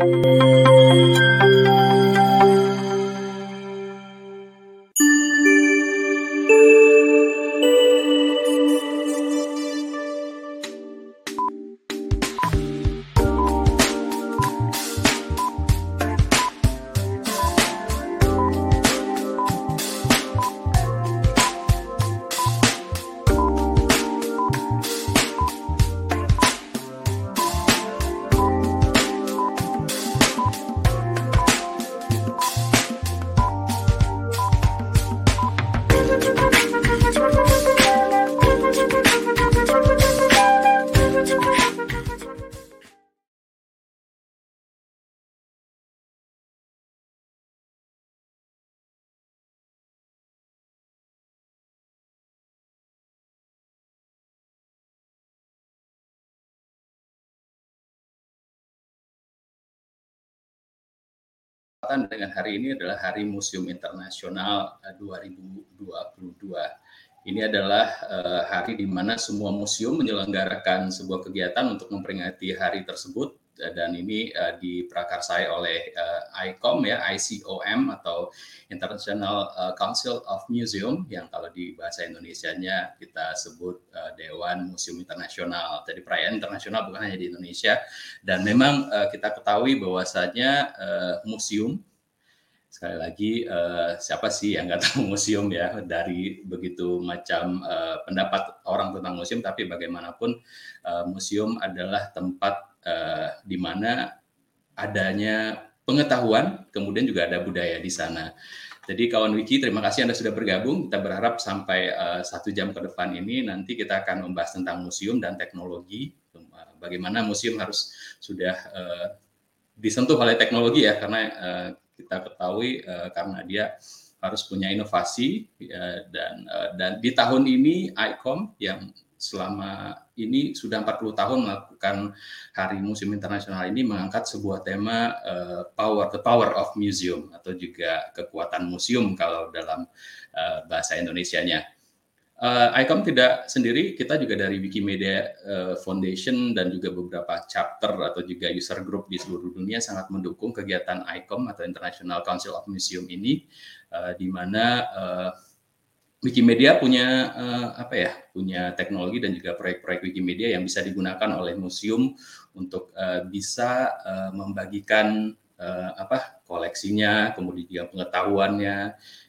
Música dengan hari ini adalah Hari Museum Internasional 2022. Eh, ini adalah uh, hari di mana semua museum menyelenggarakan sebuah kegiatan untuk memperingati hari tersebut dan ini uh, diprakarsai oleh uh, ICOM ya ICOM atau International uh, Council of Museum yang kalau di bahasa Indonesia-nya kita sebut uh, Dewan Museum Internasional. Jadi perayaan internasional bukan hanya di Indonesia dan memang uh, kita ketahui bahwasanya uh, museum sekali lagi uh, siapa sih yang nggak tahu museum ya dari begitu macam uh, pendapat orang tentang museum tapi bagaimanapun uh, museum adalah tempat uh, di mana adanya pengetahuan kemudian juga ada budaya di sana. Jadi kawan Wiki terima kasih Anda sudah bergabung. Kita berharap sampai uh, satu jam ke depan ini nanti kita akan membahas tentang museum dan teknologi. Bagaimana museum harus sudah uh, disentuh oleh teknologi ya karena uh, kita ketahui uh, karena dia harus punya inovasi ya, dan uh, dan di tahun ini ICOM yang selama ini sudah 40 tahun melakukan Hari Museum Internasional ini mengangkat sebuah tema uh, power the power of museum atau juga kekuatan museum kalau dalam uh, bahasa Indonesianya. Uh, ICOM tidak sendiri, kita juga dari Wikimedia uh, Foundation dan juga beberapa chapter atau juga user group di seluruh dunia sangat mendukung kegiatan ICOM atau International Council of Museum ini, uh, di mana uh, Wikimedia punya uh, apa ya, punya teknologi dan juga proyek-proyek Wikimedia yang bisa digunakan oleh museum untuk uh, bisa uh, membagikan uh, apa koleksinya, kemudian juga pengetahuannya,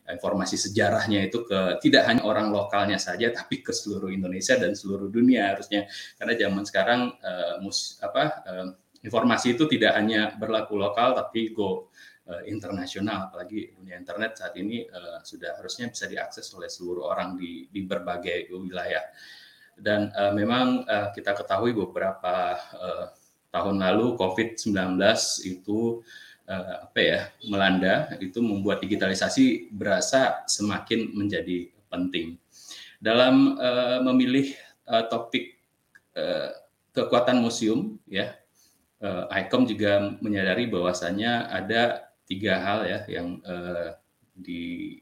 informasi sejarahnya itu ke tidak hanya orang lokalnya saja tapi ke seluruh Indonesia dan seluruh dunia harusnya. Karena zaman sekarang uh, mus, apa uh, informasi itu tidak hanya berlaku lokal tapi go uh, internasional. Apalagi dunia internet saat ini uh, sudah harusnya bisa diakses oleh seluruh orang di di berbagai wilayah. Dan uh, memang uh, kita ketahui beberapa uh, tahun lalu COVID-19 itu uh, apa ya melanda itu membuat digitalisasi berasa semakin menjadi penting. Dalam uh, memilih uh, topik uh, kekuatan museum ya uh, ICOM juga menyadari bahwasanya ada tiga hal ya yang uh, di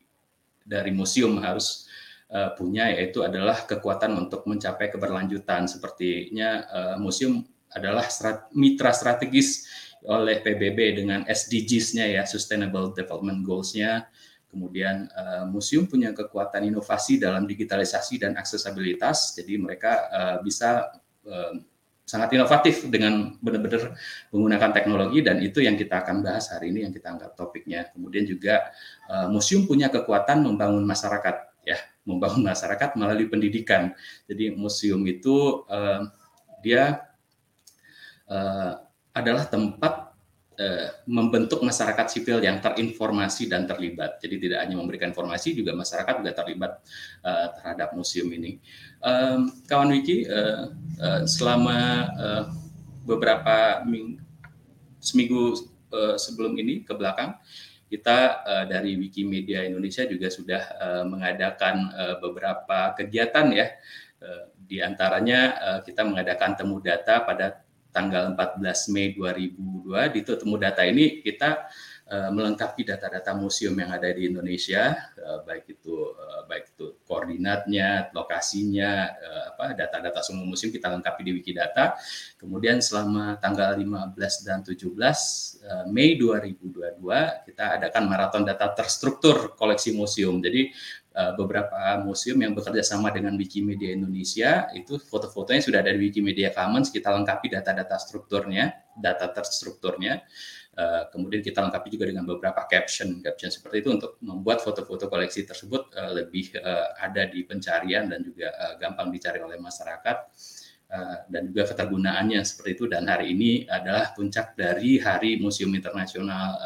dari museum harus uh, punya yaitu adalah kekuatan untuk mencapai keberlanjutan sepertinya uh, museum adalah strat mitra strategis oleh PBB dengan SDGs-nya ya Sustainable Development Goals-nya. Kemudian uh, museum punya kekuatan inovasi dalam digitalisasi dan aksesabilitas, jadi mereka uh, bisa uh, sangat inovatif dengan benar-benar menggunakan teknologi dan itu yang kita akan bahas hari ini yang kita anggap topiknya. Kemudian juga uh, museum punya kekuatan membangun masyarakat ya, membangun masyarakat melalui pendidikan. Jadi museum itu uh, dia uh, adalah tempat membentuk masyarakat sipil yang terinformasi dan terlibat. Jadi tidak hanya memberikan informasi, juga masyarakat juga terlibat uh, terhadap museum ini. Um, kawan Wiki, uh, uh, selama uh, beberapa ming seminggu uh, sebelum ini ke belakang, kita uh, dari Wikimedia Indonesia juga sudah uh, mengadakan uh, beberapa kegiatan ya. Uh, di antaranya uh, kita mengadakan temu data pada tanggal 14 Mei 2002 di Temu Data ini kita uh, melengkapi data-data museum yang ada di Indonesia, uh, baik itu uh, baik itu koordinatnya, lokasinya, apa data-data semua museum kita lengkapi di Wikidata. Kemudian selama tanggal 15 dan 17 uh, Mei 2022 kita adakan maraton data terstruktur koleksi museum. Jadi Eh, beberapa museum yang bekerja sama dengan Wikimedia Indonesia itu foto-fotonya sudah ada di Wikimedia Commons kita lengkapi data-data strukturnya data terstrukturnya. Uh, kemudian kita lengkapi juga dengan beberapa caption caption seperti itu untuk membuat foto-foto koleksi tersebut uh, lebih ada di pencarian dan juga gampang dicari oleh masyarakat. Dan juga ketergunaannya seperti itu. Dan hari ini adalah puncak dari Hari Museum Internasional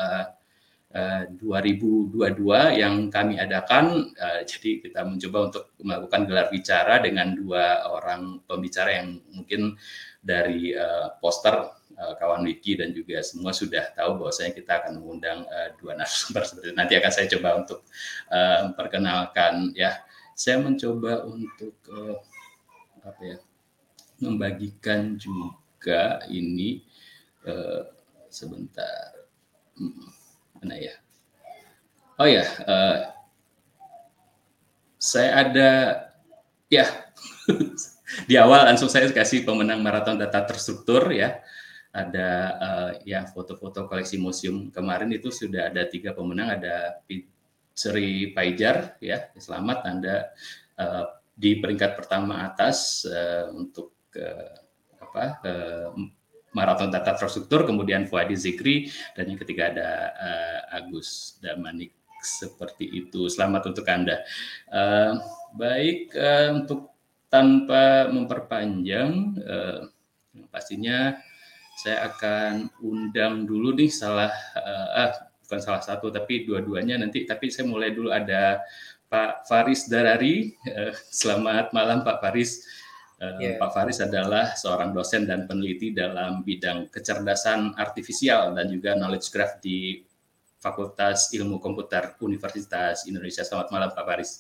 2022 eh, yang kami adakan. Uh, jadi kita mencoba untuk melakukan gelar bicara dengan dua orang pembicara yang mungkin dari uh, poster kawan Wiki dan juga semua sudah tahu bahwasanya kita akan mengundang dua narasumber seperti. Nanti akan saya coba untuk memperkenalkan ya. Saya mencoba untuk apa ya membagikan juga ini sebentar. Hmm mana ya? Oh ya, uh, saya ada ya di awal langsung saya kasih pemenang maraton data terstruktur ya. Ada uh, ya foto-foto koleksi museum kemarin itu sudah ada tiga pemenang ada Sri Paijar ya selamat Anda uh, di peringkat pertama atas uh, untuk uh, apa uh, Maraton Data Terstruktur, kemudian Fuadi Zikri, dan yang ketiga ada uh, Agus Damanik seperti itu. Selamat untuk Anda. Uh, baik, uh, untuk tanpa memperpanjang, uh, pastinya saya akan undang dulu nih salah, uh, ah, bukan salah satu, tapi dua-duanya nanti. Tapi saya mulai dulu ada Pak Faris Darari. Uh, selamat malam Pak Faris. Yeah. Pak Faris adalah seorang dosen dan peneliti dalam bidang kecerdasan artifisial dan juga knowledge graph di Fakultas Ilmu Komputer Universitas Indonesia. Selamat malam Pak Faris.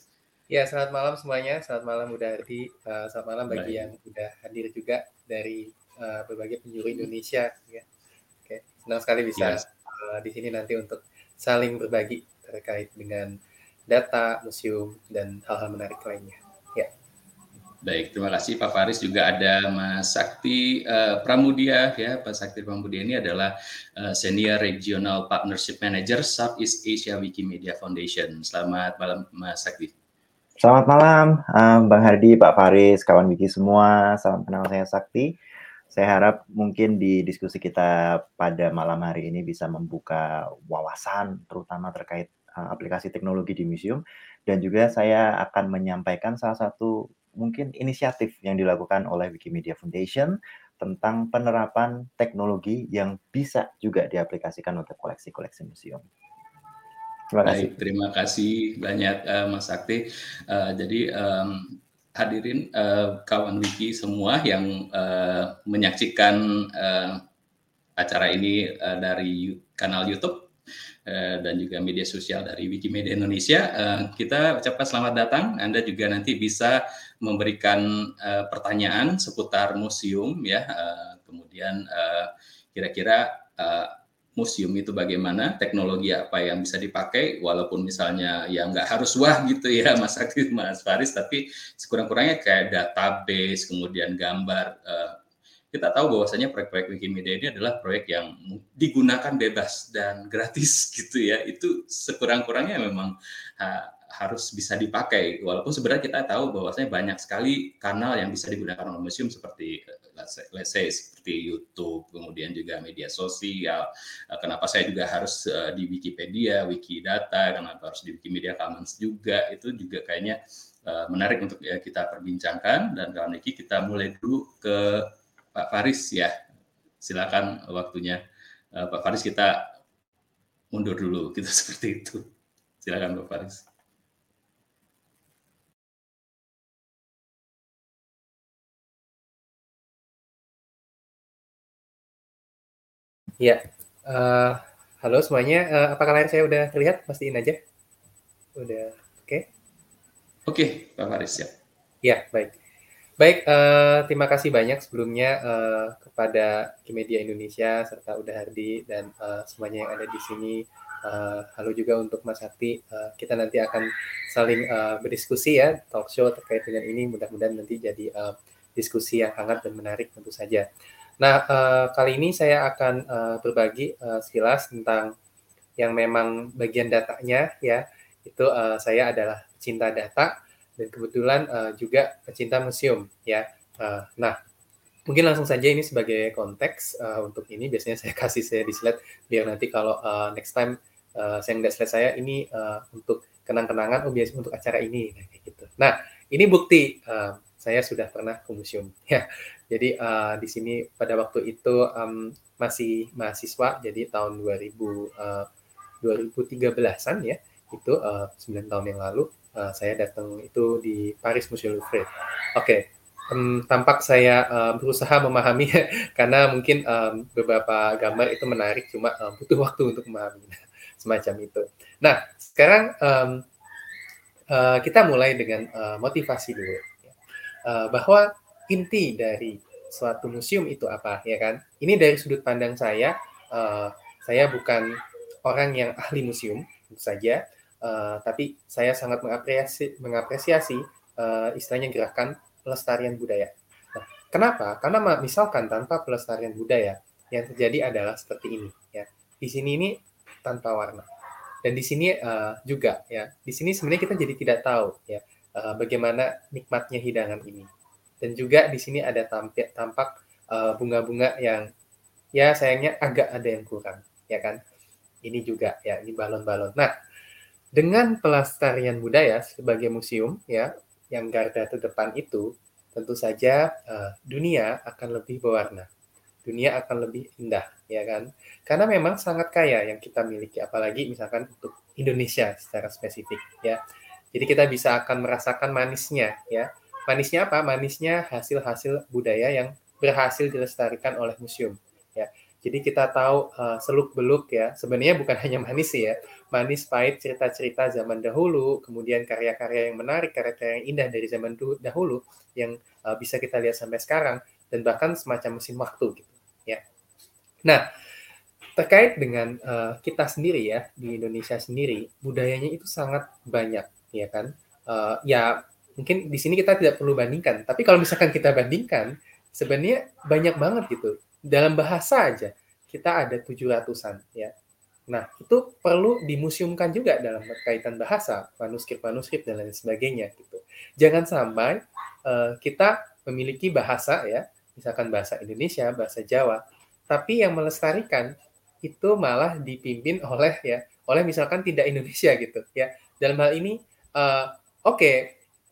Ya, selamat malam semuanya. Selamat malam Udah Ardi. Uh, selamat malam bagi Baik. yang sudah hadir juga dari uh, berbagai penjuru Indonesia. Ya. Oke, senang sekali bisa yes. uh, di sini nanti untuk saling berbagi terkait dengan data, museum, dan hal-hal menarik lainnya. Baik, terima kasih Pak Faris. Juga ada Mas Sakti uh, Pramudia ya. Pak Sakti Pramudia ini adalah uh, Senior Regional Partnership Manager Southeast Asia Wikimedia Foundation. Selamat malam Mas Sakti. Selamat malam um, Bang Hardi, Pak Faris, kawan Wiki semua. Salam kenal saya Sakti. Saya harap mungkin di diskusi kita pada malam hari ini bisa membuka wawasan terutama terkait aplikasi teknologi di museum dan juga saya akan menyampaikan salah satu mungkin inisiatif yang dilakukan oleh Wikimedia Foundation tentang penerapan teknologi yang bisa juga diaplikasikan untuk koleksi-koleksi museum. Terima kasih. Baik, terima kasih banyak uh, Mas Sakti. Uh, jadi um, hadirin uh, kawan Wiki semua yang uh, menyaksikan uh, acara ini uh, dari kanal YouTube dan juga media sosial dari Wikimedia Indonesia. Kita ucapkan selamat datang. Anda juga nanti bisa memberikan eh, pertanyaan seputar museum ya. Kemudian kira-kira museum itu bagaimana, teknologi apa yang bisa dipakai, walaupun misalnya ya nggak harus wah gitu ya Mas Aktif, Mas Faris, tapi sekurang-kurangnya kayak database, kemudian gambar, kita tahu bahwasanya proyek-proyek Wikimedia ini adalah proyek yang digunakan bebas dan gratis gitu ya. Itu sekurang-kurangnya memang harus bisa dipakai. Walaupun sebenarnya kita tahu bahwasanya banyak sekali kanal yang bisa digunakan oleh museum seperti let's say, seperti YouTube, kemudian juga media sosial. Eh, kenapa saya juga harus uh, di Wikipedia, Wikidata, kenapa harus di Wikimedia Commons juga. Itu juga kayaknya uh, menarik untuk kita perbincangkan dan kawan Wiki kita mulai dulu ke Pak Faris ya. Silakan waktunya. Pak Faris kita mundur dulu kita seperti itu. Silakan Pak Faris. Ya, uh, halo semuanya. Uh, apakah layar saya udah terlihat? Pastiin aja. Udah, oke? Okay? Oke, okay, Pak Faris ya. Ya, baik. Baik, uh, terima kasih banyak sebelumnya uh, kepada Kimedia Indonesia serta Udah Hardi dan uh, semuanya yang ada di sini. Uh, halo juga untuk Mas Sakti. Uh, kita nanti akan saling uh, berdiskusi ya, talk show terkait dengan ini. Mudah-mudahan nanti jadi uh, diskusi yang hangat dan menarik tentu saja. Nah, uh, kali ini saya akan uh, berbagi uh, sekilas tentang yang memang bagian datanya ya. Itu uh, saya adalah cinta data dan kebetulan uh, juga pecinta museum ya. Uh, nah, mungkin langsung saja ini sebagai konteks uh, untuk ini biasanya saya kasih saya di slide biar nanti kalau uh, next time uh, saya nggak slide saya ini uh, untuk kenang-kenangan oh biasanya untuk acara ini nah, gitu. Nah, ini bukti uh, saya sudah pernah ke museum ya. Jadi uh, di sini pada waktu itu um, masih mahasiswa jadi tahun 2000 uh, 2013-an ya itu uh, 9 tahun yang lalu uh, saya datang itu di Paris Museum Louvre. Oke, okay. um, tampak saya uh, berusaha memahami karena mungkin um, beberapa gambar itu menarik, cuma um, butuh waktu untuk memahami semacam itu. Nah, sekarang um, uh, kita mulai dengan uh, motivasi dulu, uh, bahwa inti dari suatu museum itu apa, ya kan? Ini dari sudut pandang saya, uh, saya bukan orang yang ahli museum, saja, Uh, tapi saya sangat mengapresiasi, mengapresiasi uh, istilahnya gerakan pelestarian budaya. Nah, kenapa? Karena misalkan tanpa pelestarian budaya, yang terjadi adalah seperti ini. Ya, di sini ini tanpa warna. Dan di sini uh, juga ya, di sini sebenarnya kita jadi tidak tahu ya uh, bagaimana nikmatnya hidangan ini. Dan juga di sini ada tampak tampak bunga-bunga yang ya sayangnya agak ada yang kurang, ya kan? Ini juga ya, ini balon-balon. Nah, dengan pelestarian budaya sebagai museum ya yang garda terdepan itu tentu saja uh, dunia akan lebih berwarna dunia akan lebih indah ya kan karena memang sangat kaya yang kita miliki apalagi misalkan untuk Indonesia secara spesifik ya jadi kita bisa akan merasakan manisnya ya. Manisnya apa? Manisnya hasil-hasil budaya yang berhasil dilestarikan oleh museum ya. Jadi kita tahu uh, seluk-beluk ya, sebenarnya bukan hanya manis sih ya, manis pahit cerita-cerita zaman dahulu, kemudian karya-karya yang menarik, karya-karya yang indah dari zaman dahulu yang uh, bisa kita lihat sampai sekarang dan bahkan semacam mesin waktu gitu ya. Nah, terkait dengan uh, kita sendiri ya di Indonesia sendiri, budayanya itu sangat banyak ya kan. Uh, ya mungkin di sini kita tidak perlu bandingkan, tapi kalau misalkan kita bandingkan, sebenarnya banyak banget gitu dalam bahasa aja kita ada tujuh ratusan ya. Nah, itu perlu dimuseumkan juga dalam kaitan bahasa, manuskrip-manuskrip dan lain sebagainya gitu. Jangan sampai uh, kita memiliki bahasa ya, misalkan bahasa Indonesia, bahasa Jawa, tapi yang melestarikan itu malah dipimpin oleh ya, oleh misalkan tidak Indonesia gitu ya. Dalam hal ini uh, oke, okay,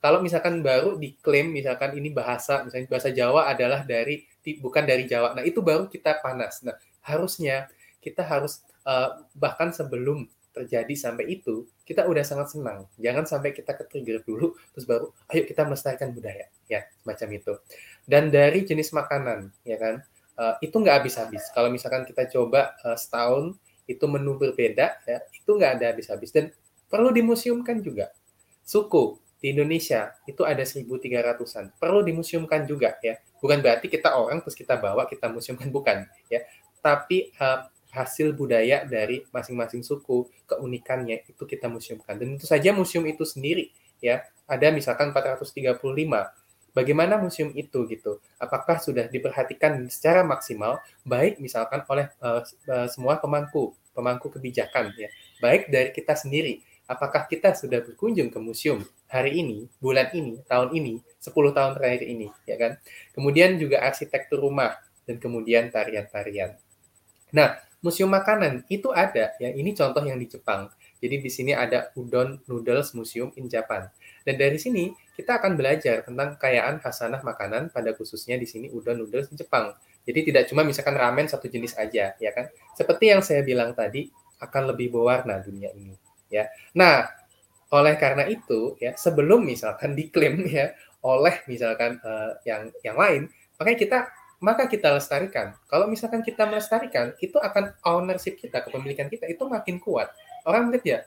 kalau misalkan baru diklaim misalkan ini bahasa misalnya bahasa Jawa adalah dari bukan dari Jawa. Nah, itu baru kita panas. Nah, harusnya kita harus uh, bahkan sebelum terjadi sampai itu, kita udah sangat senang. Jangan sampai kita ke-trigger dulu, terus baru, ayo kita melestarikan budaya. Ya, macam itu. Dan dari jenis makanan, ya kan, uh, itu nggak habis-habis. Kalau misalkan kita coba uh, setahun, itu menu berbeda, ya, itu nggak ada habis-habis. Dan perlu dimuseumkan juga. Suku, di Indonesia itu ada 1.300-an. Perlu dimuseumkan juga ya. Bukan berarti kita orang terus kita bawa kita museumkan bukan ya. Tapi uh, hasil budaya dari masing-masing suku, keunikannya itu kita museumkan. Dan itu saja museum itu sendiri ya. Ada misalkan 435. Bagaimana museum itu gitu? Apakah sudah diperhatikan secara maksimal baik misalkan oleh uh, uh, semua pemangku, pemangku kebijakan ya. Baik dari kita sendiri apakah kita sudah berkunjung ke museum hari ini, bulan ini, tahun ini, 10 tahun terakhir ini, ya kan? Kemudian juga arsitektur rumah dan kemudian tarian-tarian. Nah, museum makanan itu ada ya. Ini contoh yang di Jepang. Jadi di sini ada Udon Noodles Museum in Japan. Dan dari sini kita akan belajar tentang kekayaan hasanah makanan pada khususnya di sini udon noodles di Jepang. Jadi tidak cuma misalkan ramen satu jenis aja, ya kan? Seperti yang saya bilang tadi, akan lebih berwarna dunia ini ya. Nah, oleh karena itu ya sebelum misalkan diklaim ya oleh misalkan uh, yang yang lain, makanya kita maka kita lestarikan. Kalau misalkan kita melestarikan, itu akan ownership kita, kepemilikan kita itu makin kuat. Orang melihat ya,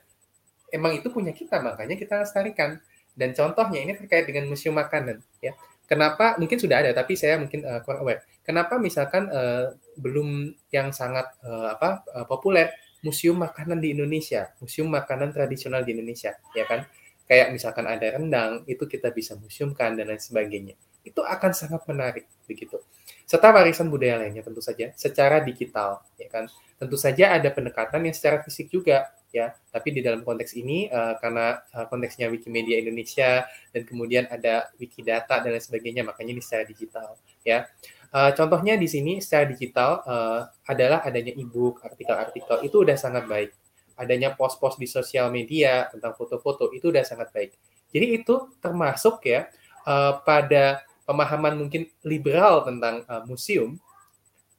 emang itu punya kita, makanya kita lestarikan. Dan contohnya ini terkait dengan museum makanan. Ya, kenapa mungkin sudah ada tapi saya mungkin uh, kurang aware. Kenapa misalkan uh, belum yang sangat uh, apa uh, populer museum makanan di Indonesia, museum makanan tradisional di Indonesia, ya kan? Kayak misalkan ada rendang, itu kita bisa museumkan dan lain sebagainya. Itu akan sangat menarik begitu. Serta warisan budaya lainnya tentu saja secara digital, ya kan? Tentu saja ada pendekatan yang secara fisik juga, ya. Tapi di dalam konteks ini uh, karena uh, konteksnya Wikimedia Indonesia dan kemudian ada Wikidata dan lain sebagainya, makanya ini secara digital, ya. Uh, contohnya di sini secara digital uh, adalah adanya e-book, artikel-artikel itu udah sangat baik. Adanya post-post di sosial media tentang foto-foto itu udah sangat baik. Jadi itu termasuk ya uh, pada pemahaman mungkin liberal tentang uh, museum,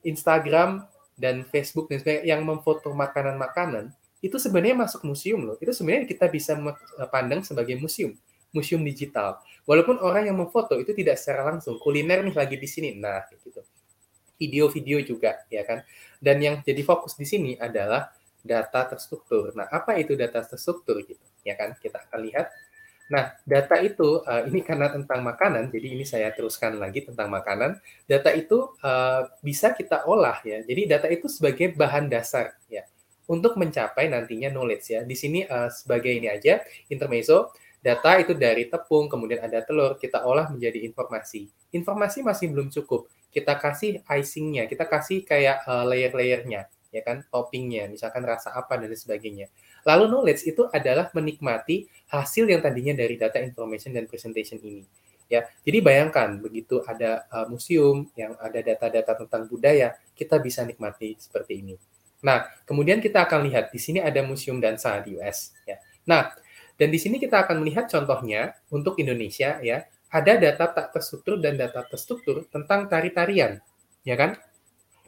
Instagram dan Facebook dan sebagainya yang memfoto makanan-makanan itu sebenarnya masuk museum loh. Itu sebenarnya kita bisa pandang sebagai museum, museum digital. Walaupun orang yang memfoto itu tidak secara langsung kuliner nih lagi di sini. Nah, gitu. Video-video juga ya kan. Dan yang jadi fokus di sini adalah data terstruktur. Nah, apa itu data terstruktur gitu? Ya kan? Kita akan lihat. Nah, data itu uh, ini karena tentang makanan, jadi ini saya teruskan lagi tentang makanan. Data itu uh, bisa kita olah ya. Jadi data itu sebagai bahan dasar ya untuk mencapai nantinya knowledge ya. Di sini uh, sebagai ini aja intermezzo Data itu dari tepung, kemudian ada telur, kita olah menjadi informasi. Informasi masih belum cukup. Kita kasih icingnya, kita kasih kayak uh, layer-layernya, ya kan, toppingnya, misalkan rasa apa dan sebagainya. Lalu knowledge itu adalah menikmati hasil yang tadinya dari data information dan presentation ini. Ya, jadi bayangkan begitu ada uh, museum yang ada data-data tentang budaya, kita bisa nikmati seperti ini. Nah, kemudian kita akan lihat di sini ada museum dansa di US. Ya. Nah, dan di sini kita akan melihat contohnya untuk Indonesia ya, ada data tak terstruktur dan data terstruktur tentang tari-tarian, ya kan?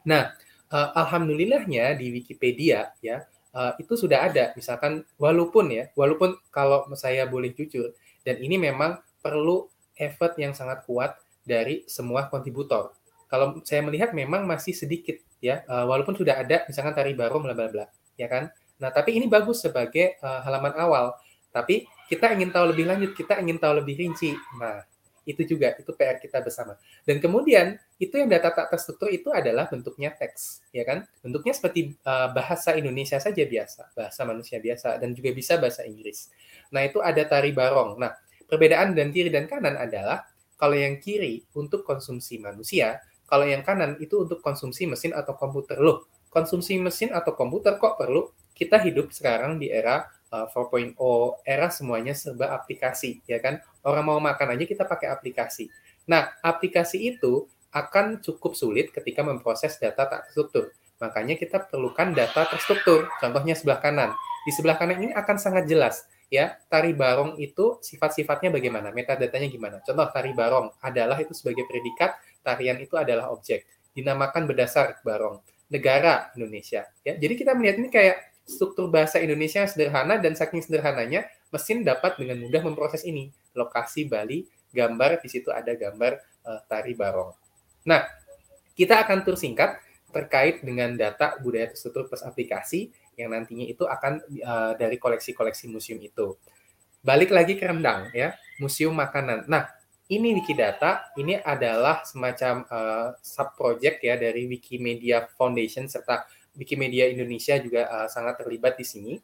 Nah, uh, alhamdulillahnya di Wikipedia ya, uh, itu sudah ada. Misalkan walaupun ya, walaupun kalau saya boleh jujur dan ini memang perlu effort yang sangat kuat dari semua kontributor. Kalau saya melihat memang masih sedikit ya, uh, walaupun sudah ada misalkan tari baru bla bla bla, ya kan? Nah, tapi ini bagus sebagai uh, halaman awal tapi kita ingin tahu lebih lanjut, kita ingin tahu lebih rinci. Nah, itu juga itu PR kita bersama. Dan kemudian itu yang data tak terstruktur itu adalah bentuknya teks, ya kan? Bentuknya seperti uh, bahasa Indonesia saja biasa, bahasa manusia biasa dan juga bisa bahasa Inggris. Nah, itu ada tari barong. Nah, perbedaan dan kiri dan kanan adalah kalau yang kiri untuk konsumsi manusia, kalau yang kanan itu untuk konsumsi mesin atau komputer. Loh, konsumsi mesin atau komputer kok perlu? Kita hidup sekarang di era 4.0 uh, era semuanya serba aplikasi ya kan? Orang mau makan aja kita pakai aplikasi. Nah aplikasi itu akan cukup sulit ketika memproses data tak terstruktur. Makanya kita perlukan data terstruktur contohnya sebelah kanan. Di sebelah kanan ini akan sangat jelas ya tari barong itu sifat-sifatnya bagaimana metadatanya gimana. Contoh tari barong adalah itu sebagai predikat tarian itu adalah objek dinamakan berdasar barong. Negara Indonesia ya. Jadi kita melihat ini kayak struktur bahasa Indonesia yang sederhana dan saking sederhananya mesin dapat dengan mudah memproses ini. Lokasi Bali, gambar di situ ada gambar uh, tari barong. Nah, kita akan tur singkat terkait dengan data budaya terstruktur plus aplikasi yang nantinya itu akan uh, dari koleksi-koleksi museum itu. Balik lagi ke rendang ya, museum makanan. Nah, ini Wikidata, ini adalah semacam uh, sub project ya dari Wikimedia Foundation serta Wikimedia Indonesia juga uh, sangat terlibat di sini.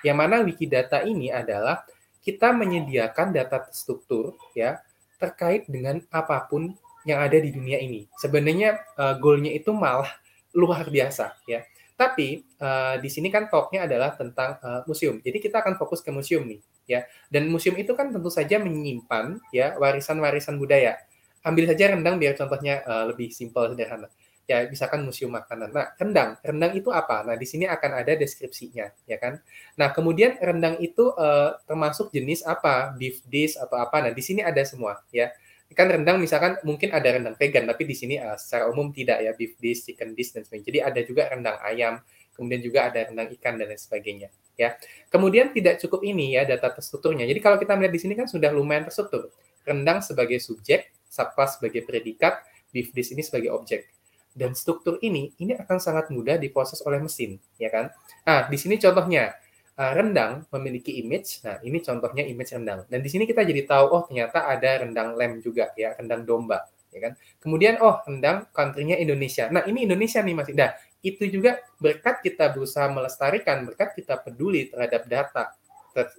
Yang mana Wikidata ini adalah kita menyediakan data terstruktur ya terkait dengan apa pun yang ada di dunia ini. Sebenarnya uh, goalnya itu malah luar biasa ya. Tapi uh, di sini kan talknya adalah tentang uh, museum. Jadi kita akan fokus ke museum nih, ya. Dan museum itu kan tentu saja menyimpan ya warisan-warisan budaya. Ambil saja rendang biar contohnya uh, lebih simpel sederhana ya misalkan museum makanan. Nah, rendang, rendang itu apa? Nah, di sini akan ada deskripsinya, ya kan? Nah, kemudian rendang itu uh, termasuk jenis apa? Beef dish atau apa? Nah, di sini ada semua, ya. Kan rendang misalkan mungkin ada rendang vegan, tapi di sini uh, secara umum tidak ya beef dish, chicken dish dan sebagainya. Jadi ada juga rendang ayam, kemudian juga ada rendang ikan dan lain sebagainya, ya. Kemudian tidak cukup ini ya data terstrukturnya. Jadi kalau kita melihat di sini kan sudah lumayan terstruktur. Rendang sebagai subjek, subclass sebagai predikat, beef dish ini sebagai objek dan struktur ini ini akan sangat mudah diproses oleh mesin, ya kan? Nah, di sini contohnya uh, rendang memiliki image. Nah, ini contohnya image rendang. Dan di sini kita jadi tahu oh ternyata ada rendang lem juga ya, rendang domba, ya kan. Kemudian oh rendang country-nya Indonesia. Nah, ini Indonesia nih Mas. Nah, itu juga berkat kita berusaha melestarikan, berkat kita peduli terhadap data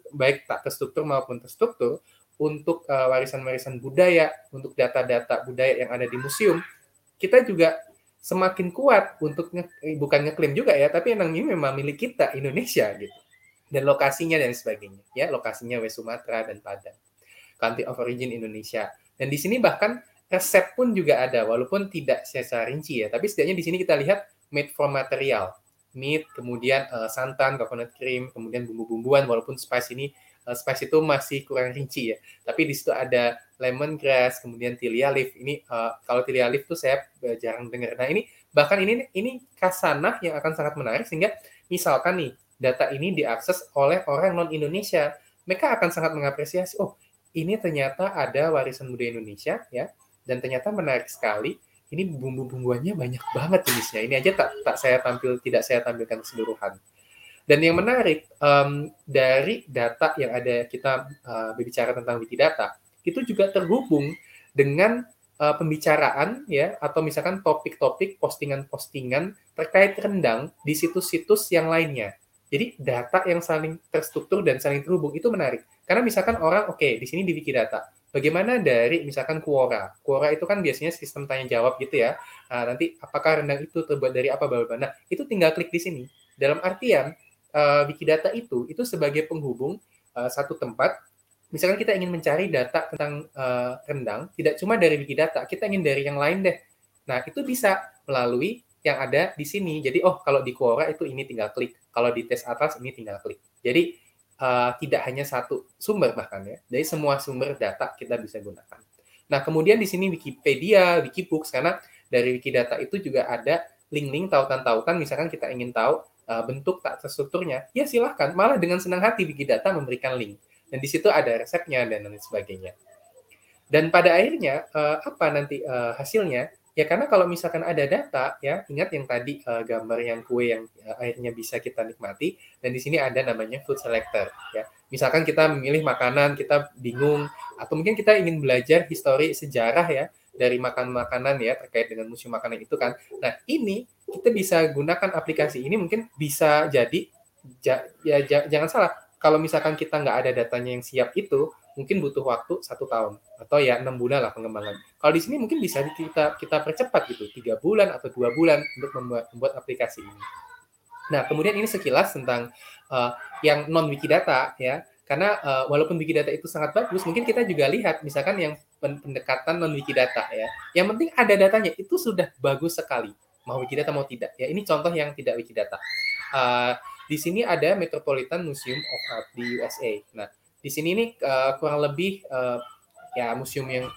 baik tak terstruktur maupun terstruktur untuk uh, warisan-warisan budaya, untuk data-data budaya yang ada di museum, kita juga semakin kuat untuk nge, eh, bukan ngeklaim juga ya, tapi yang ini memang milik kita Indonesia gitu. Dan lokasinya dan sebagainya, ya lokasinya West Sumatera dan Padang, country of origin Indonesia. Dan di sini bahkan resep pun juga ada, walaupun tidak secara rinci ya, tapi setidaknya di sini kita lihat made from material, meat, kemudian uh, santan, coconut cream, kemudian bumbu-bumbuan, walaupun spice ini uh, spice itu masih kurang rinci ya. Tapi di situ ada lemongrass, kemudian tilia leaf. Ini uh, kalau tilia leaf tuh saya uh, jarang dengar. Nah ini bahkan ini ini kasanah yang akan sangat menarik sehingga misalkan nih data ini diakses oleh orang non Indonesia, mereka akan sangat mengapresiasi. Oh ini ternyata ada warisan budaya Indonesia ya, dan ternyata menarik sekali. Ini bumbu-bumbuannya banyak banget jenisnya. Ini aja tak tak saya tampil tidak saya tampilkan keseluruhan. Dan yang menarik um, dari data yang ada kita uh, berbicara tentang Wikidata itu juga terhubung dengan uh, pembicaraan ya atau misalkan topik-topik postingan-postingan terkait rendang di situs-situs yang lainnya. Jadi data yang saling terstruktur dan saling terhubung itu menarik. Karena misalkan orang oke okay, di sini di Wikidata. Bagaimana dari misalkan Quora? Quora itu kan biasanya sistem tanya jawab gitu ya. Nah, nanti apakah rendang itu terbuat dari apa? Nah, itu tinggal klik di sini. Dalam artian uh, Wikidata itu itu sebagai penghubung uh, satu tempat. Misalkan kita ingin mencari data tentang uh, rendang, tidak cuma dari Wikidata, kita ingin dari yang lain deh. Nah, itu bisa melalui yang ada di sini. Jadi, oh kalau di Quora itu ini tinggal klik. Kalau di tes atas ini tinggal klik. Jadi, uh, tidak hanya satu sumber bahkan ya. Dari semua sumber data kita bisa gunakan. Nah, kemudian di sini Wikipedia, Wikibooks, karena dari Wikidata itu juga ada link-link tautan-tautan. Misalkan kita ingin tahu uh, bentuk tak terstrukturnya, ya silahkan. Malah dengan senang hati Wikidata memberikan link. Dan di situ ada resepnya dan lain sebagainya. Dan pada akhirnya, uh, apa nanti uh, hasilnya? Ya karena kalau misalkan ada data, ya ingat yang tadi uh, gambar yang kue yang uh, akhirnya bisa kita nikmati, dan di sini ada namanya food selector. Ya, misalkan kita memilih makanan, kita bingung, atau mungkin kita ingin belajar histori sejarah ya, dari makan makanan ya terkait dengan museum makanan itu kan. Nah ini kita bisa gunakan aplikasi ini mungkin bisa jadi ja, ya ja, jangan salah kalau misalkan kita nggak ada datanya yang siap itu mungkin butuh waktu satu tahun atau ya enam bulan lah pengembangan. Kalau di sini mungkin bisa kita kita percepat gitu tiga bulan atau dua bulan untuk membuat membuat aplikasi ini. Nah kemudian ini sekilas tentang uh, yang non wikidata ya karena uh, walaupun Wikidata itu sangat bagus, mungkin kita juga lihat misalkan yang pendekatan non Wikidata ya. Yang penting ada datanya itu sudah bagus sekali. Mau Wikidata mau tidak. Ya ini contoh yang tidak Wikidata. Uh, di sini ada Metropolitan Museum of Art di USA. Nah, di sini ini uh, kurang lebih uh, ya museum yang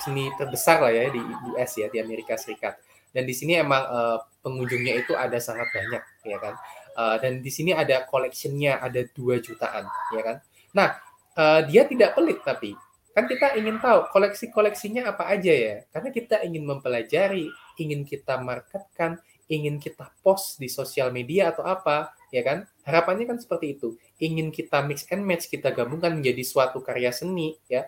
seni terbesar lah ya di US ya di Amerika Serikat. Dan di sini emang uh, pengunjungnya itu ada sangat banyak ya kan. Uh, dan di sini ada collectionnya ada 2 jutaan ya kan Nah, uh, dia tidak pelit tapi kan kita ingin tahu koleksi-koleksinya apa aja ya. Karena kita ingin mempelajari, ingin kita marketkan, ingin kita post di sosial media atau apa, ya kan? Harapannya kan seperti itu. Ingin kita mix and match, kita gabungkan menjadi suatu karya seni, ya.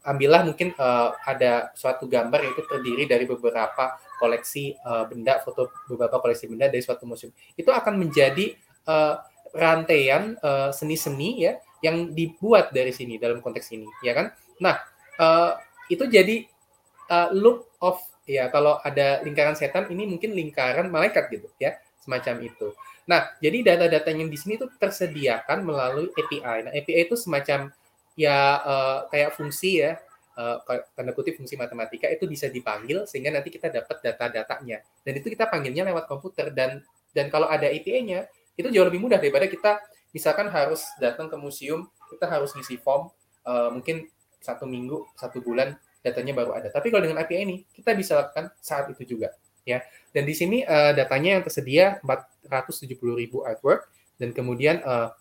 Ambillah mungkin uh, ada suatu gambar itu terdiri dari beberapa koleksi uh, benda, foto beberapa koleksi benda dari suatu museum. Itu akan menjadi uh, rantaian seni-seni uh, ya yang dibuat dari sini dalam konteks ini, ya kan? Nah, uh, itu jadi uh, loop of ya kalau ada lingkaran setan ini mungkin lingkaran malaikat gitu ya, semacam itu. Nah, jadi data-data yang di sini itu tersediakan melalui API. Nah, API itu semacam ya uh, kayak fungsi ya, uh, tanda kutip fungsi matematika itu bisa dipanggil sehingga nanti kita dapat data-datanya. Dan itu kita panggilnya lewat komputer dan dan kalau ada API-nya itu jauh lebih mudah daripada kita misalkan harus datang ke museum, kita harus ngisi form, uh, mungkin satu minggu, satu bulan datanya baru ada. Tapi kalau dengan API ini, kita bisa lakukan saat itu juga. Ya. Dan di sini uh, datanya yang tersedia 470 ribu artwork, dan kemudian uh,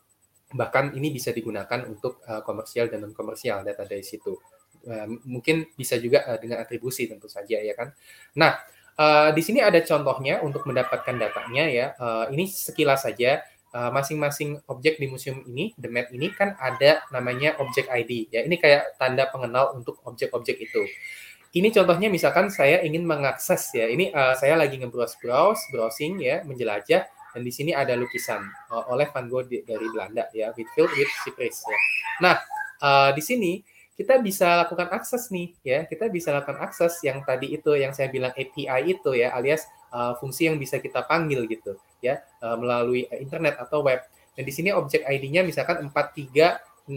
bahkan ini bisa digunakan untuk uh, komersial dan non komersial data dari situ. Uh, mungkin bisa juga uh, dengan atribusi tentu saja ya kan. Nah, uh, di sini ada contohnya untuk mendapatkan datanya ya. Uh, ini sekilas saja masing-masing objek di museum ini, the map ini kan ada namanya objek ID. Ya, ini kayak tanda pengenal untuk objek-objek itu. Ini contohnya misalkan saya ingin mengakses ya. Ini uh, saya lagi nge-browse, browsing ya, menjelajah dan di sini ada lukisan uh, oleh Van Gogh di, dari Belanda ya, with filled with cypress ya. Nah, uh, di sini kita bisa lakukan akses nih ya kita bisa lakukan akses yang tadi itu yang saya bilang API itu ya alias uh, fungsi yang bisa kita panggil gitu ya uh, melalui internet atau web dan di sini objek ID-nya misalkan 436535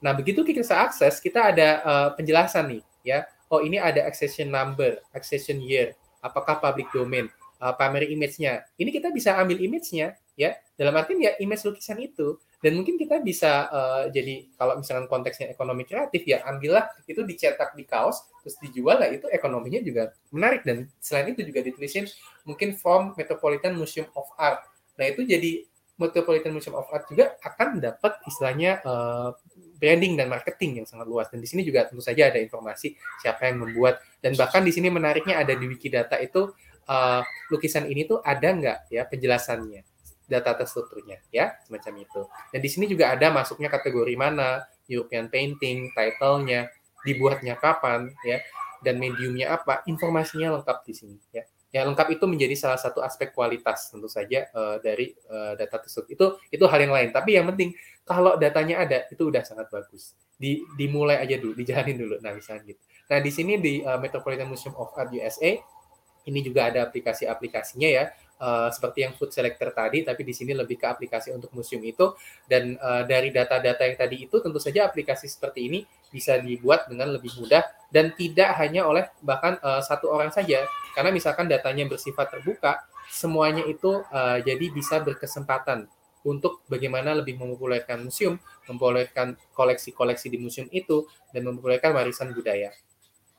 nah begitu kita akses kita ada uh, penjelasan nih ya. Oh ini ada accession number accession year. Apakah public domain? Uh, primary image-nya. Ini kita bisa ambil image-nya ya. Dalam arti ya image lukisan itu. Dan mungkin kita bisa uh, jadi kalau misalkan konteksnya ekonomi kreatif ya ambillah. Itu dicetak di kaos terus dijual lah itu ekonominya juga menarik. Dan selain itu juga ditulisin mungkin from Metropolitan Museum of Art. Nah itu jadi Metropolitan Museum of Art juga akan dapat istilahnya uh, branding dan marketing yang sangat luas dan di sini juga tentu saja ada informasi siapa yang membuat dan bahkan di sini menariknya ada di Wikidata itu uh, lukisan ini tuh ada nggak ya penjelasannya data terstrukturnya ya semacam itu. Dan di sini juga ada masuknya kategori mana, European painting, title-nya, dibuatnya kapan ya dan mediumnya apa, informasinya lengkap di sini ya. Yang lengkap itu menjadi salah satu aspek kualitas tentu saja uh, dari uh, data tersebut. Itu itu hal yang lain. Tapi yang penting kalau datanya ada itu udah sangat bagus. Di, dimulai aja dulu, dijalanin dulu. Nah, misalnya gitu. Nah, di sini di uh, Metropolitan Museum of Art USA ini juga ada aplikasi-aplikasinya ya uh, seperti yang food selector tadi, tapi di sini lebih ke aplikasi untuk museum itu. Dan uh, dari data-data yang tadi itu, tentu saja aplikasi seperti ini bisa dibuat dengan lebih mudah dan tidak hanya oleh bahkan uh, satu orang saja. Karena misalkan datanya bersifat terbuka, semuanya itu uh, jadi bisa berkesempatan untuk bagaimana lebih mempopulerkan museum, mempopulerkan koleksi-koleksi di museum itu, dan mempopulerkan warisan budaya.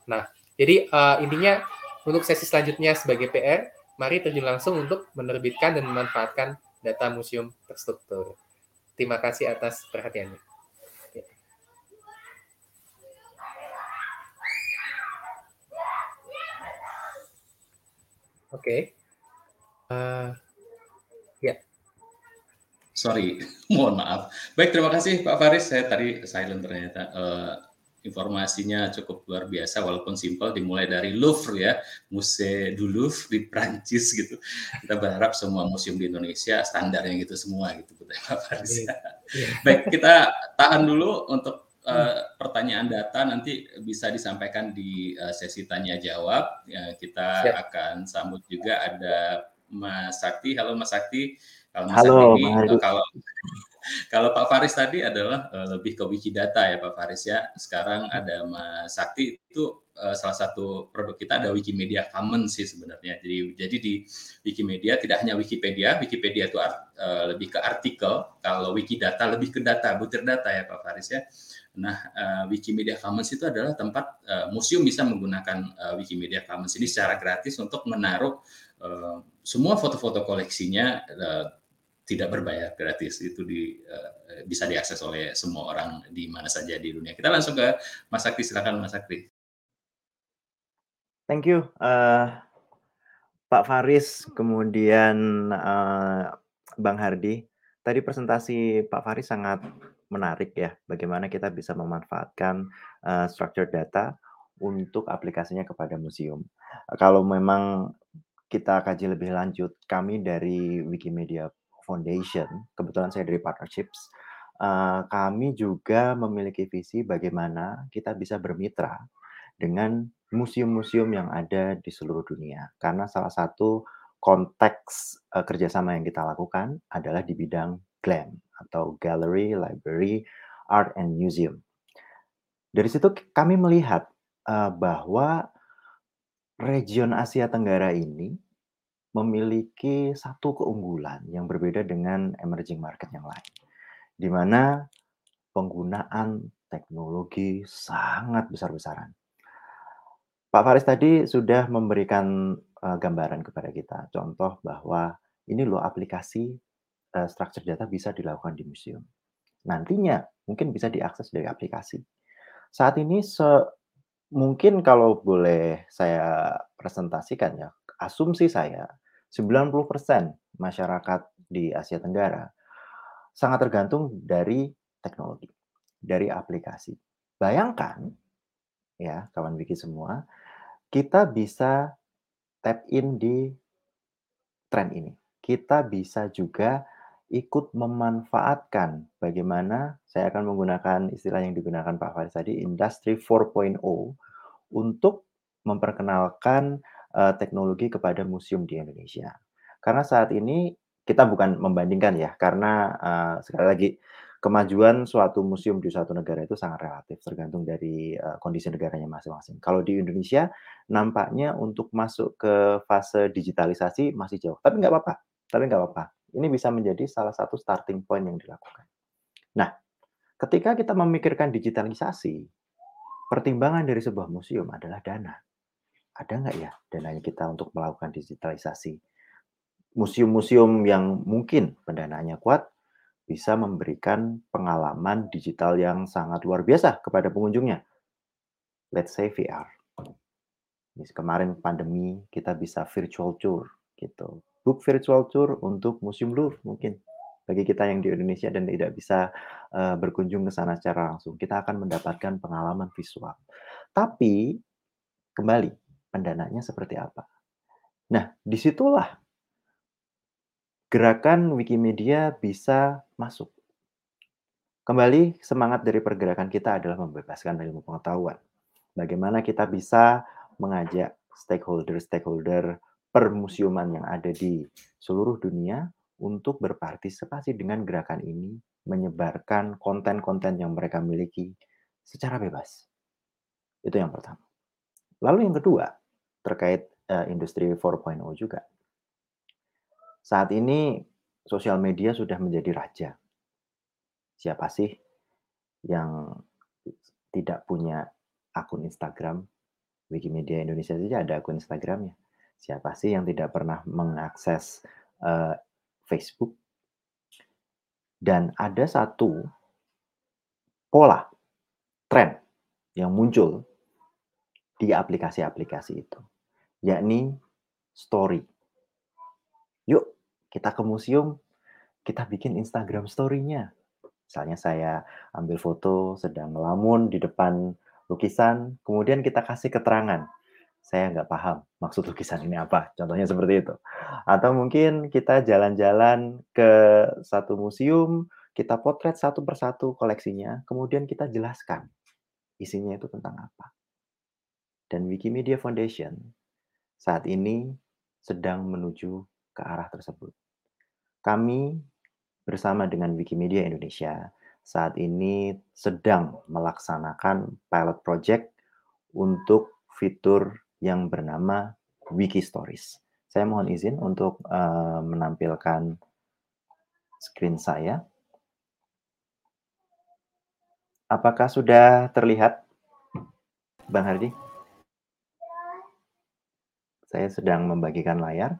Nah, jadi uh, intinya untuk sesi selanjutnya sebagai PR, mari terjun langsung untuk menerbitkan dan memanfaatkan data museum terstruktur. Terima kasih atas perhatiannya. Ya. Oke. Okay. Uh, eh. Sorry, mohon maaf. Baik, terima kasih Pak Faris. Saya tadi silent ternyata. Uh, informasinya cukup luar biasa walaupun simpel dimulai dari Louvre ya Musée du Louvre di Prancis gitu kita berharap semua museum di Indonesia standarnya gitu semua gitu Pak Faris baik kita tahan dulu untuk uh, pertanyaan data nanti bisa disampaikan di uh, sesi tanya jawab ya, kita Siap. akan sambut juga ada Mas Sakti halo Mas Sakti kalau Mas halo, ini, kalau kalau Pak Faris tadi adalah uh, lebih ke Wikidata ya Pak Faris ya. Sekarang ada Mas Sakti itu uh, salah satu produk kita ada Wikimedia Commons sih sebenarnya. Jadi jadi di Wikimedia tidak hanya Wikipedia, Wikipedia itu art, uh, lebih ke artikel, kalau Wikidata lebih ke data, butir data ya Pak Faris ya. Nah, uh, Wikimedia Commons itu adalah tempat uh, museum bisa menggunakan uh, Wikimedia Commons ini secara gratis untuk menaruh uh, semua foto-foto koleksinya uh, tidak berbayar gratis itu di, uh, bisa diakses oleh semua orang di mana saja di dunia. Kita langsung ke Mas Sakti, silakan Mas Sakti. Thank you, uh, Pak Faris, kemudian uh, Bang Hardi. Tadi presentasi Pak Faris sangat menarik ya, bagaimana kita bisa memanfaatkan uh, structured data untuk aplikasinya kepada museum. Kalau memang kita kaji lebih lanjut, kami dari Wikimedia Foundation, kebetulan saya dari partnerships, uh, kami juga memiliki visi bagaimana kita bisa bermitra dengan museum-museum yang ada di seluruh dunia. Karena salah satu konteks uh, kerjasama yang kita lakukan adalah di bidang GLAM atau Gallery, Library, Art and Museum. Dari situ kami melihat uh, bahwa region Asia Tenggara ini memiliki satu keunggulan yang berbeda dengan emerging market yang lain, di mana penggunaan teknologi sangat besar-besaran. Pak Faris tadi sudah memberikan uh, gambaran kepada kita, contoh bahwa ini loh aplikasi uh, structure data bisa dilakukan di museum. Nantinya mungkin bisa diakses dari aplikasi. Saat ini se mungkin kalau boleh saya presentasikan ya, asumsi saya 90% masyarakat di Asia Tenggara sangat tergantung dari teknologi, dari aplikasi. Bayangkan ya, kawan Wiki semua, kita bisa tap in di tren ini. Kita bisa juga ikut memanfaatkan bagaimana saya akan menggunakan istilah yang digunakan Pak Faris tadi, Industri 4.0 untuk memperkenalkan uh, teknologi kepada museum di Indonesia. Karena saat ini kita bukan membandingkan ya, karena uh, sekali lagi kemajuan suatu museum di suatu negara itu sangat relatif, tergantung dari uh, kondisi negaranya masing-masing. Kalau di Indonesia, nampaknya untuk masuk ke fase digitalisasi masih jauh, tapi nggak apa-apa. Tapi nggak apa-apa. Ini bisa menjadi salah satu starting point yang dilakukan. Nah, ketika kita memikirkan digitalisasi, pertimbangan dari sebuah museum adalah dana. Ada nggak ya dananya kita untuk melakukan digitalisasi? Museum-museum yang mungkin pendanaannya kuat, bisa memberikan pengalaman digital yang sangat luar biasa kepada pengunjungnya. Let's say VR. Kemarin pandemi kita bisa virtual tour gitu. Book virtual tour untuk Museum Louvre mungkin bagi kita yang di Indonesia dan tidak bisa uh, berkunjung ke sana secara langsung, kita akan mendapatkan pengalaman visual. Tapi kembali pendananya seperti apa? Nah, di situlah gerakan Wikimedia bisa masuk. Kembali, semangat dari pergerakan kita adalah membebaskan ilmu pengetahuan. Bagaimana kita bisa mengajak stakeholder-stakeholder permusiuman yang ada di seluruh dunia untuk berpartisipasi dengan gerakan ini, menyebarkan konten-konten yang mereka miliki secara bebas. Itu yang pertama. Lalu yang kedua, terkait uh, industri 4.0 juga. Saat ini sosial media sudah menjadi raja. Siapa sih yang tidak punya akun Instagram? Wikimedia Indonesia saja ada akun Instagramnya. Siapa sih yang tidak pernah mengakses uh, Facebook? Dan ada satu pola, tren yang muncul di aplikasi-aplikasi itu, yakni story. Yuk, kita ke museum, kita bikin Instagram story-nya. Misalnya saya ambil foto sedang melamun di depan lukisan, kemudian kita kasih keterangan. Saya nggak paham maksud lukisan ini apa, contohnya seperti itu. Atau mungkin kita jalan-jalan ke satu museum, kita potret satu persatu koleksinya, kemudian kita jelaskan isinya itu tentang apa. Dan Wikimedia Foundation saat ini sedang menuju ke arah tersebut. Kami bersama dengan Wikimedia Indonesia saat ini sedang melaksanakan pilot project untuk fitur yang bernama Wiki Stories. Saya mohon izin untuk uh, menampilkan screen saya. Apakah sudah terlihat, Bang Hardi? Saya sedang membagikan layar.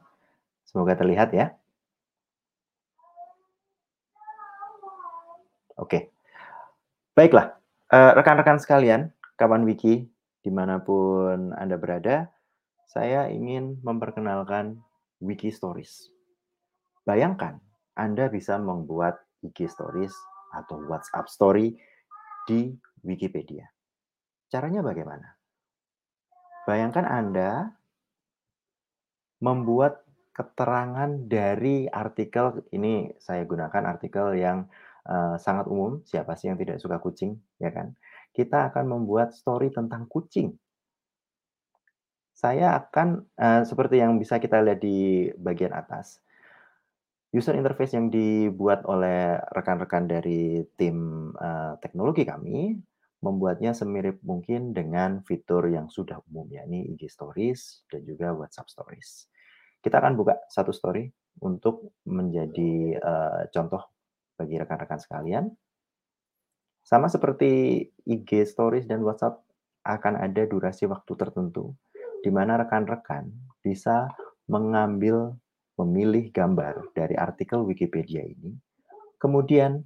Semoga terlihat ya. Oke. Baiklah, uh, rekan-rekan sekalian, kawan wiki, di mana pun Anda berada, saya ingin memperkenalkan Wiki Stories. Bayangkan, Anda bisa membuat IG Stories atau WhatsApp Story di Wikipedia. Caranya bagaimana? Bayangkan Anda membuat keterangan dari artikel ini. Saya gunakan artikel yang uh, sangat umum siapa sih yang tidak suka kucing ya kan? Kita akan membuat story tentang kucing. Saya akan uh, seperti yang bisa kita lihat di bagian atas user interface yang dibuat oleh rekan-rekan dari tim uh, teknologi kami membuatnya semirip mungkin dengan fitur yang sudah umum yakni IG Stories dan juga WhatsApp Stories. Kita akan buka satu story untuk menjadi uh, contoh bagi rekan-rekan sekalian. Sama seperti IG Stories dan WhatsApp akan ada durasi waktu tertentu di mana rekan-rekan bisa mengambil memilih gambar dari artikel Wikipedia ini, kemudian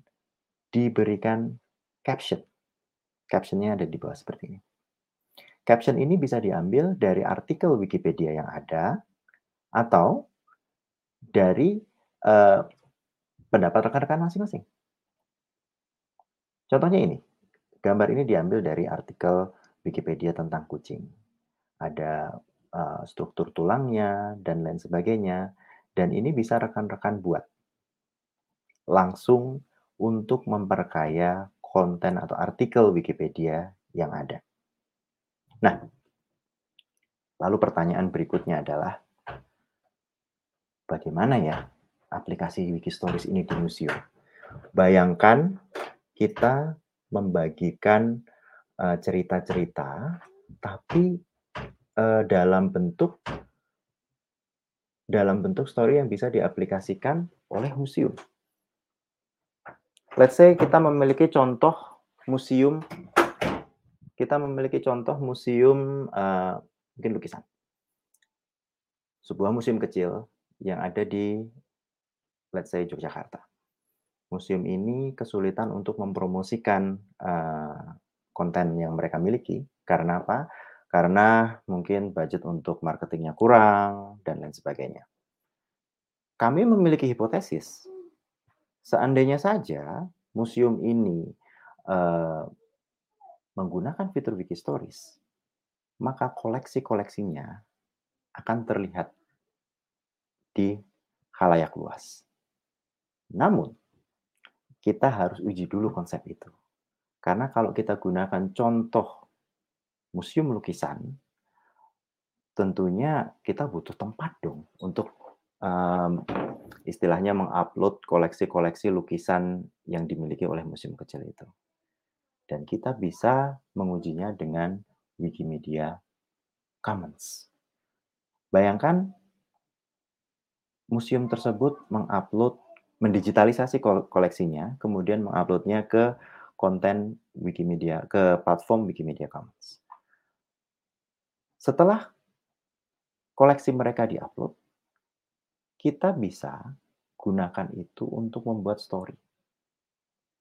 diberikan caption. Captionnya ada di bawah seperti ini. Caption ini bisa diambil dari artikel Wikipedia yang ada, atau dari uh, pendapat rekan-rekan masing-masing. Contohnya ini, gambar ini diambil dari artikel Wikipedia tentang kucing. Ada uh, struktur tulangnya dan lain sebagainya, dan ini bisa rekan-rekan buat langsung untuk memperkaya konten atau artikel Wikipedia yang ada. Nah, lalu pertanyaan berikutnya adalah, bagaimana ya aplikasi Wikistories ini di museum? Bayangkan kita membagikan uh, cerita-cerita, tapi uh, dalam bentuk dalam bentuk story yang bisa diaplikasikan oleh museum. Let's say kita memiliki contoh museum, kita memiliki contoh museum uh, mungkin lukisan, sebuah museum kecil yang ada di let's say Yogyakarta museum ini kesulitan untuk mempromosikan uh, konten yang mereka miliki. Karena apa? Karena mungkin budget untuk marketingnya kurang dan lain sebagainya. Kami memiliki hipotesis, seandainya saja museum ini uh, menggunakan fitur Wikistories, maka koleksi-koleksinya akan terlihat di halayak luas. Namun, kita harus uji dulu konsep itu. Karena kalau kita gunakan contoh museum lukisan, tentunya kita butuh tempat dong untuk um, istilahnya mengupload koleksi-koleksi lukisan yang dimiliki oleh museum kecil itu. Dan kita bisa mengujinya dengan Wikimedia Commons. Bayangkan museum tersebut mengupload mendigitalisasi koleksinya, kemudian menguploadnya ke konten Wikimedia, ke platform Wikimedia Commons. Setelah koleksi mereka diupload, kita bisa gunakan itu untuk membuat story.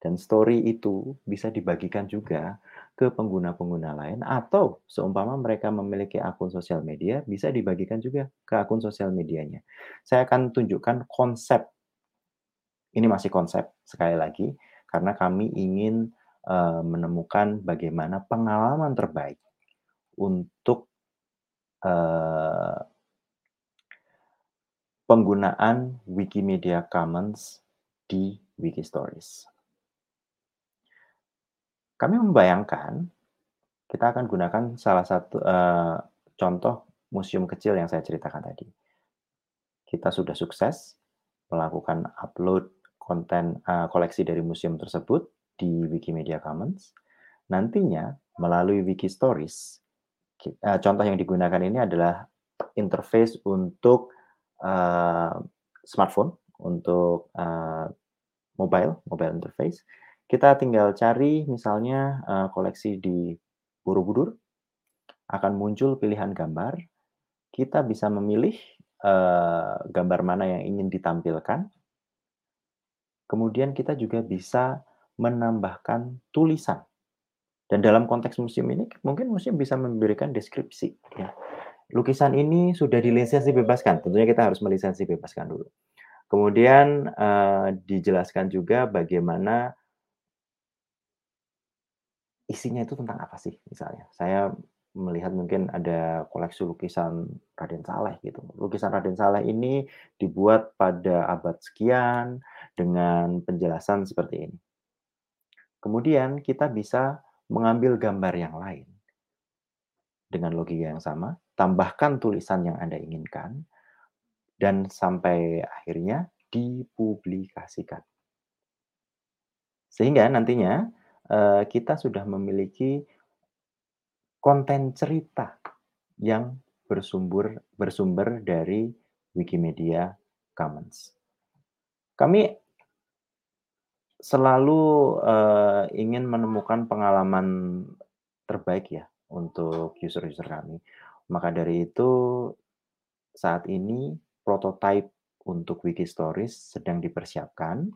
Dan story itu bisa dibagikan juga ke pengguna-pengguna lain atau seumpama mereka memiliki akun sosial media bisa dibagikan juga ke akun sosial medianya. Saya akan tunjukkan konsep ini masih konsep sekali lagi karena kami ingin uh, menemukan bagaimana pengalaman terbaik untuk uh, penggunaan Wikimedia Commons di Wikistories. Kami membayangkan kita akan gunakan salah satu uh, contoh museum kecil yang saya ceritakan tadi. Kita sudah sukses melakukan upload konten uh, koleksi dari museum tersebut di Wikimedia Commons. Nantinya melalui Wikistories, uh, contoh yang digunakan ini adalah interface untuk uh, smartphone, untuk uh, mobile, mobile interface. Kita tinggal cari misalnya uh, koleksi di Borobudur, akan muncul pilihan gambar. Kita bisa memilih uh, gambar mana yang ingin ditampilkan Kemudian kita juga bisa menambahkan tulisan. Dan dalam konteks museum ini mungkin museum bisa memberikan deskripsi ya. Lukisan ini sudah dilisensi bebaskan, tentunya kita harus melisensi bebaskan dulu. Kemudian uh, dijelaskan juga bagaimana isinya itu tentang apa sih misalnya. Saya melihat mungkin ada koleksi lukisan Raden Saleh gitu. Lukisan Raden Saleh ini dibuat pada abad sekian dengan penjelasan seperti ini. Kemudian kita bisa mengambil gambar yang lain dengan logika yang sama, tambahkan tulisan yang Anda inginkan, dan sampai akhirnya dipublikasikan. Sehingga nantinya eh, kita sudah memiliki konten cerita yang bersumber bersumber dari Wikimedia Commons. Kami selalu uh, ingin menemukan pengalaman terbaik ya untuk user-user kami. Maka dari itu saat ini prototype untuk Wikistories sedang dipersiapkan.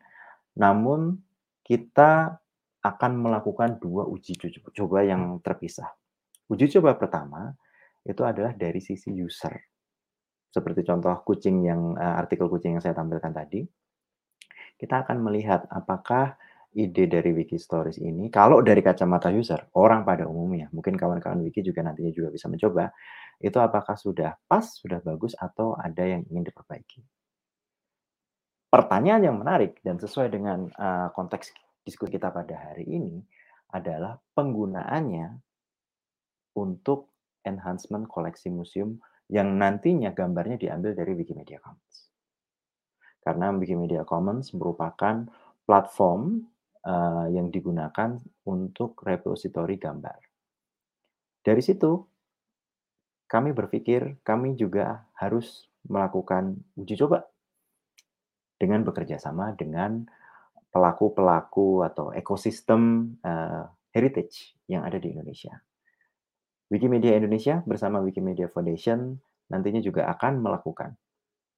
Namun kita akan melakukan dua uji coba yang terpisah. Uji coba pertama itu adalah dari sisi user. Seperti contoh kucing yang uh, artikel kucing yang saya tampilkan tadi. kita akan melihat apakah ide dari Wiki Stories ini, kalau dari kacamata user, orang pada umumnya, mungkin kawan-kawan Wiki juga nantinya juga bisa mencoba, itu apakah sudah pas, sudah bagus, atau ada yang ingin diperbaiki. Pertanyaan yang menarik dan sesuai dengan uh, konteks diskusi kita pada hari ini adalah penggunaannya untuk enhancement koleksi museum yang nantinya gambarnya diambil dari Wikimedia Commons. Karena Wikimedia Commons merupakan platform uh, yang digunakan untuk repository gambar. Dari situ, kami berpikir kami juga harus melakukan uji coba dengan bekerja sama dengan pelaku-pelaku atau ekosistem uh, heritage yang ada di Indonesia. Wikimedia Indonesia bersama Wikimedia Foundation nantinya juga akan melakukan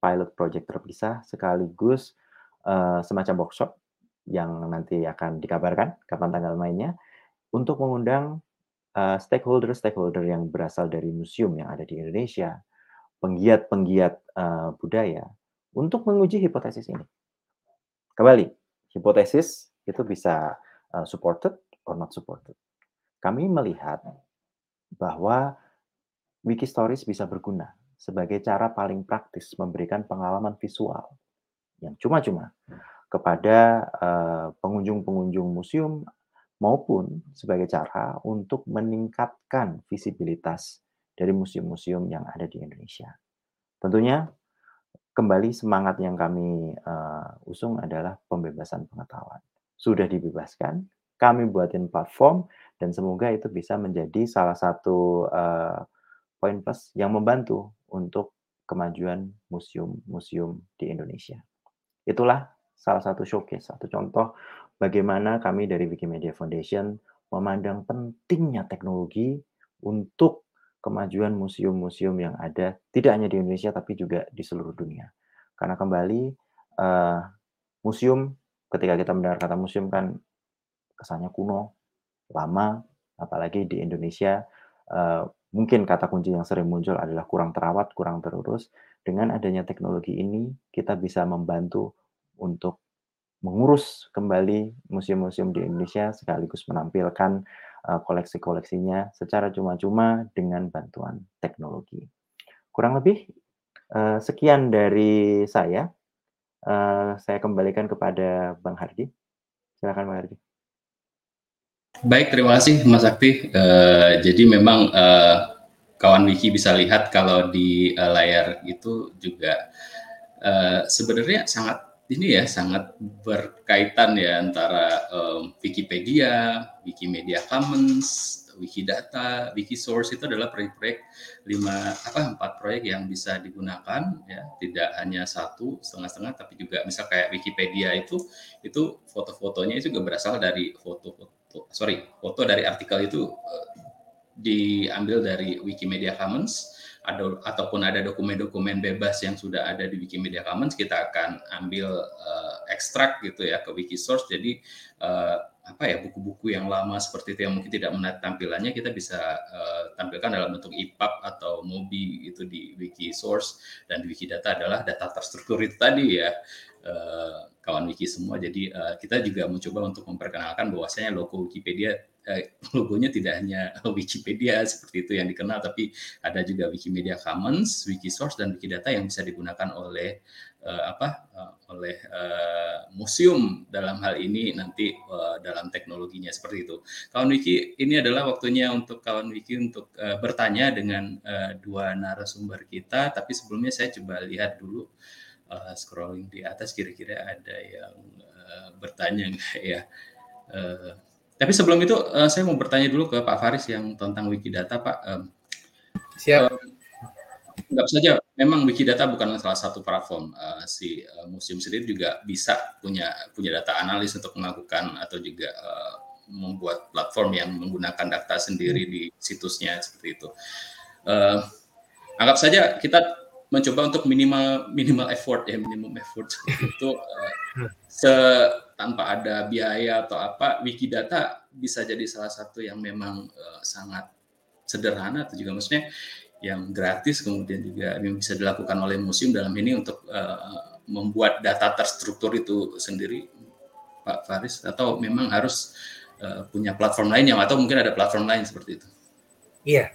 pilot project terpisah sekaligus uh, semacam workshop yang nanti akan dikabarkan kapan tanggal mainnya untuk mengundang stakeholder-stakeholder yang berasal dari museum yang ada di Indonesia, penggiat-penggiat uh, budaya untuk menguji hipotesis ini. Kembali, hipotesis itu bisa uh, supported or not supported. Kami melihat bahwa wiki stories bisa berguna sebagai cara paling praktis memberikan pengalaman visual yang cuma-cuma kepada pengunjung-pengunjung uh, museum maupun sebagai cara untuk meningkatkan visibilitas dari museum-museum yang ada di Indonesia. Tentunya kembali semangat yang kami uh, usung adalah pembebasan pengetahuan. Sudah dibebaskan, kami buatin platform dan semoga itu bisa menjadi salah satu uh, poin plus yang membantu untuk kemajuan museum-museum di Indonesia. Itulah salah satu showcase, satu contoh bagaimana kami dari Wikimedia Foundation memandang pentingnya teknologi untuk kemajuan museum-museum yang ada tidak hanya di Indonesia tapi juga di seluruh dunia. Karena kembali uh, museum ketika kita mendengar kata museum kan kesannya kuno, lama, apalagi di Indonesia uh, mungkin kata kunci yang sering muncul adalah kurang terawat, kurang terurus. Dengan adanya teknologi ini kita bisa membantu untuk mengurus kembali museum-museum di Indonesia sekaligus menampilkan uh, koleksi-koleksinya secara cuma-cuma dengan bantuan teknologi. Kurang lebih uh, sekian dari saya. Uh, saya kembalikan kepada Bang Hardi. Silakan Bang Hardi. Baik, terima kasih Mas Akti. Uh, jadi memang uh, kawan Wiki bisa lihat kalau di uh, layar itu juga uh, sebenarnya sangat ini ya sangat berkaitan ya antara um, Wikipedia, Wikimedia Commons, Wikidata, Wikisource itu adalah proyek-proyek lima apa empat proyek yang bisa digunakan ya tidak hanya satu setengah-setengah tapi juga misal kayak Wikipedia itu itu foto-fotonya itu juga berasal dari foto-foto sorry foto dari artikel itu uh, diambil dari Wikimedia Commons ada ataupun ada dokumen-dokumen bebas yang sudah ada di Wikimedia Commons kita akan ambil uh, ekstrak gitu ya ke Wikisource. Jadi uh, apa ya buku-buku yang lama seperti itu yang mungkin tidak menarik tampilannya kita bisa uh, tampilkan dalam bentuk EPUB atau MOBI itu di Wikisource. Dan di Wikidata adalah data terstruktur itu tadi ya uh, kawan wiki semua. Jadi uh, kita juga mencoba untuk memperkenalkan bahwasanya logo Wikipedia logonya tidak hanya Wikipedia seperti itu yang dikenal, tapi ada juga Wikimedia Commons, Wikisource dan Wikidata yang bisa digunakan oleh eh, apa uh, oleh uh, museum dalam hal ini nanti uh, dalam teknologinya seperti itu. Kawan Wiki ini adalah waktunya untuk kawan Wiki untuk uh, bertanya dengan uh, dua narasumber kita, tapi sebelumnya saya coba lihat dulu uh, scrolling di atas kira-kira ada yang uh, bertanya enggak ya. Uh, tapi sebelum itu uh, saya mau bertanya dulu ke Pak Faris yang tentang Wikidata, Pak. Um, Siap. Uh, saja, memang Wikidata bukan salah satu platform. Uh, si uh, museum sendiri juga bisa punya punya data analis untuk melakukan atau juga uh, membuat platform yang menggunakan data sendiri di situsnya seperti itu. Uh, anggap saja kita mencoba untuk minimal minimal effort ya minimum effort itu. Uh, se tanpa ada biaya atau apa Wikidata bisa jadi salah satu yang memang uh, sangat sederhana atau juga maksudnya yang gratis kemudian juga yang bisa dilakukan oleh museum dalam ini untuk uh, membuat data terstruktur itu sendiri, Pak Faris, atau memang harus uh, punya platform lainnya, atau mungkin ada platform lain seperti itu? Iya,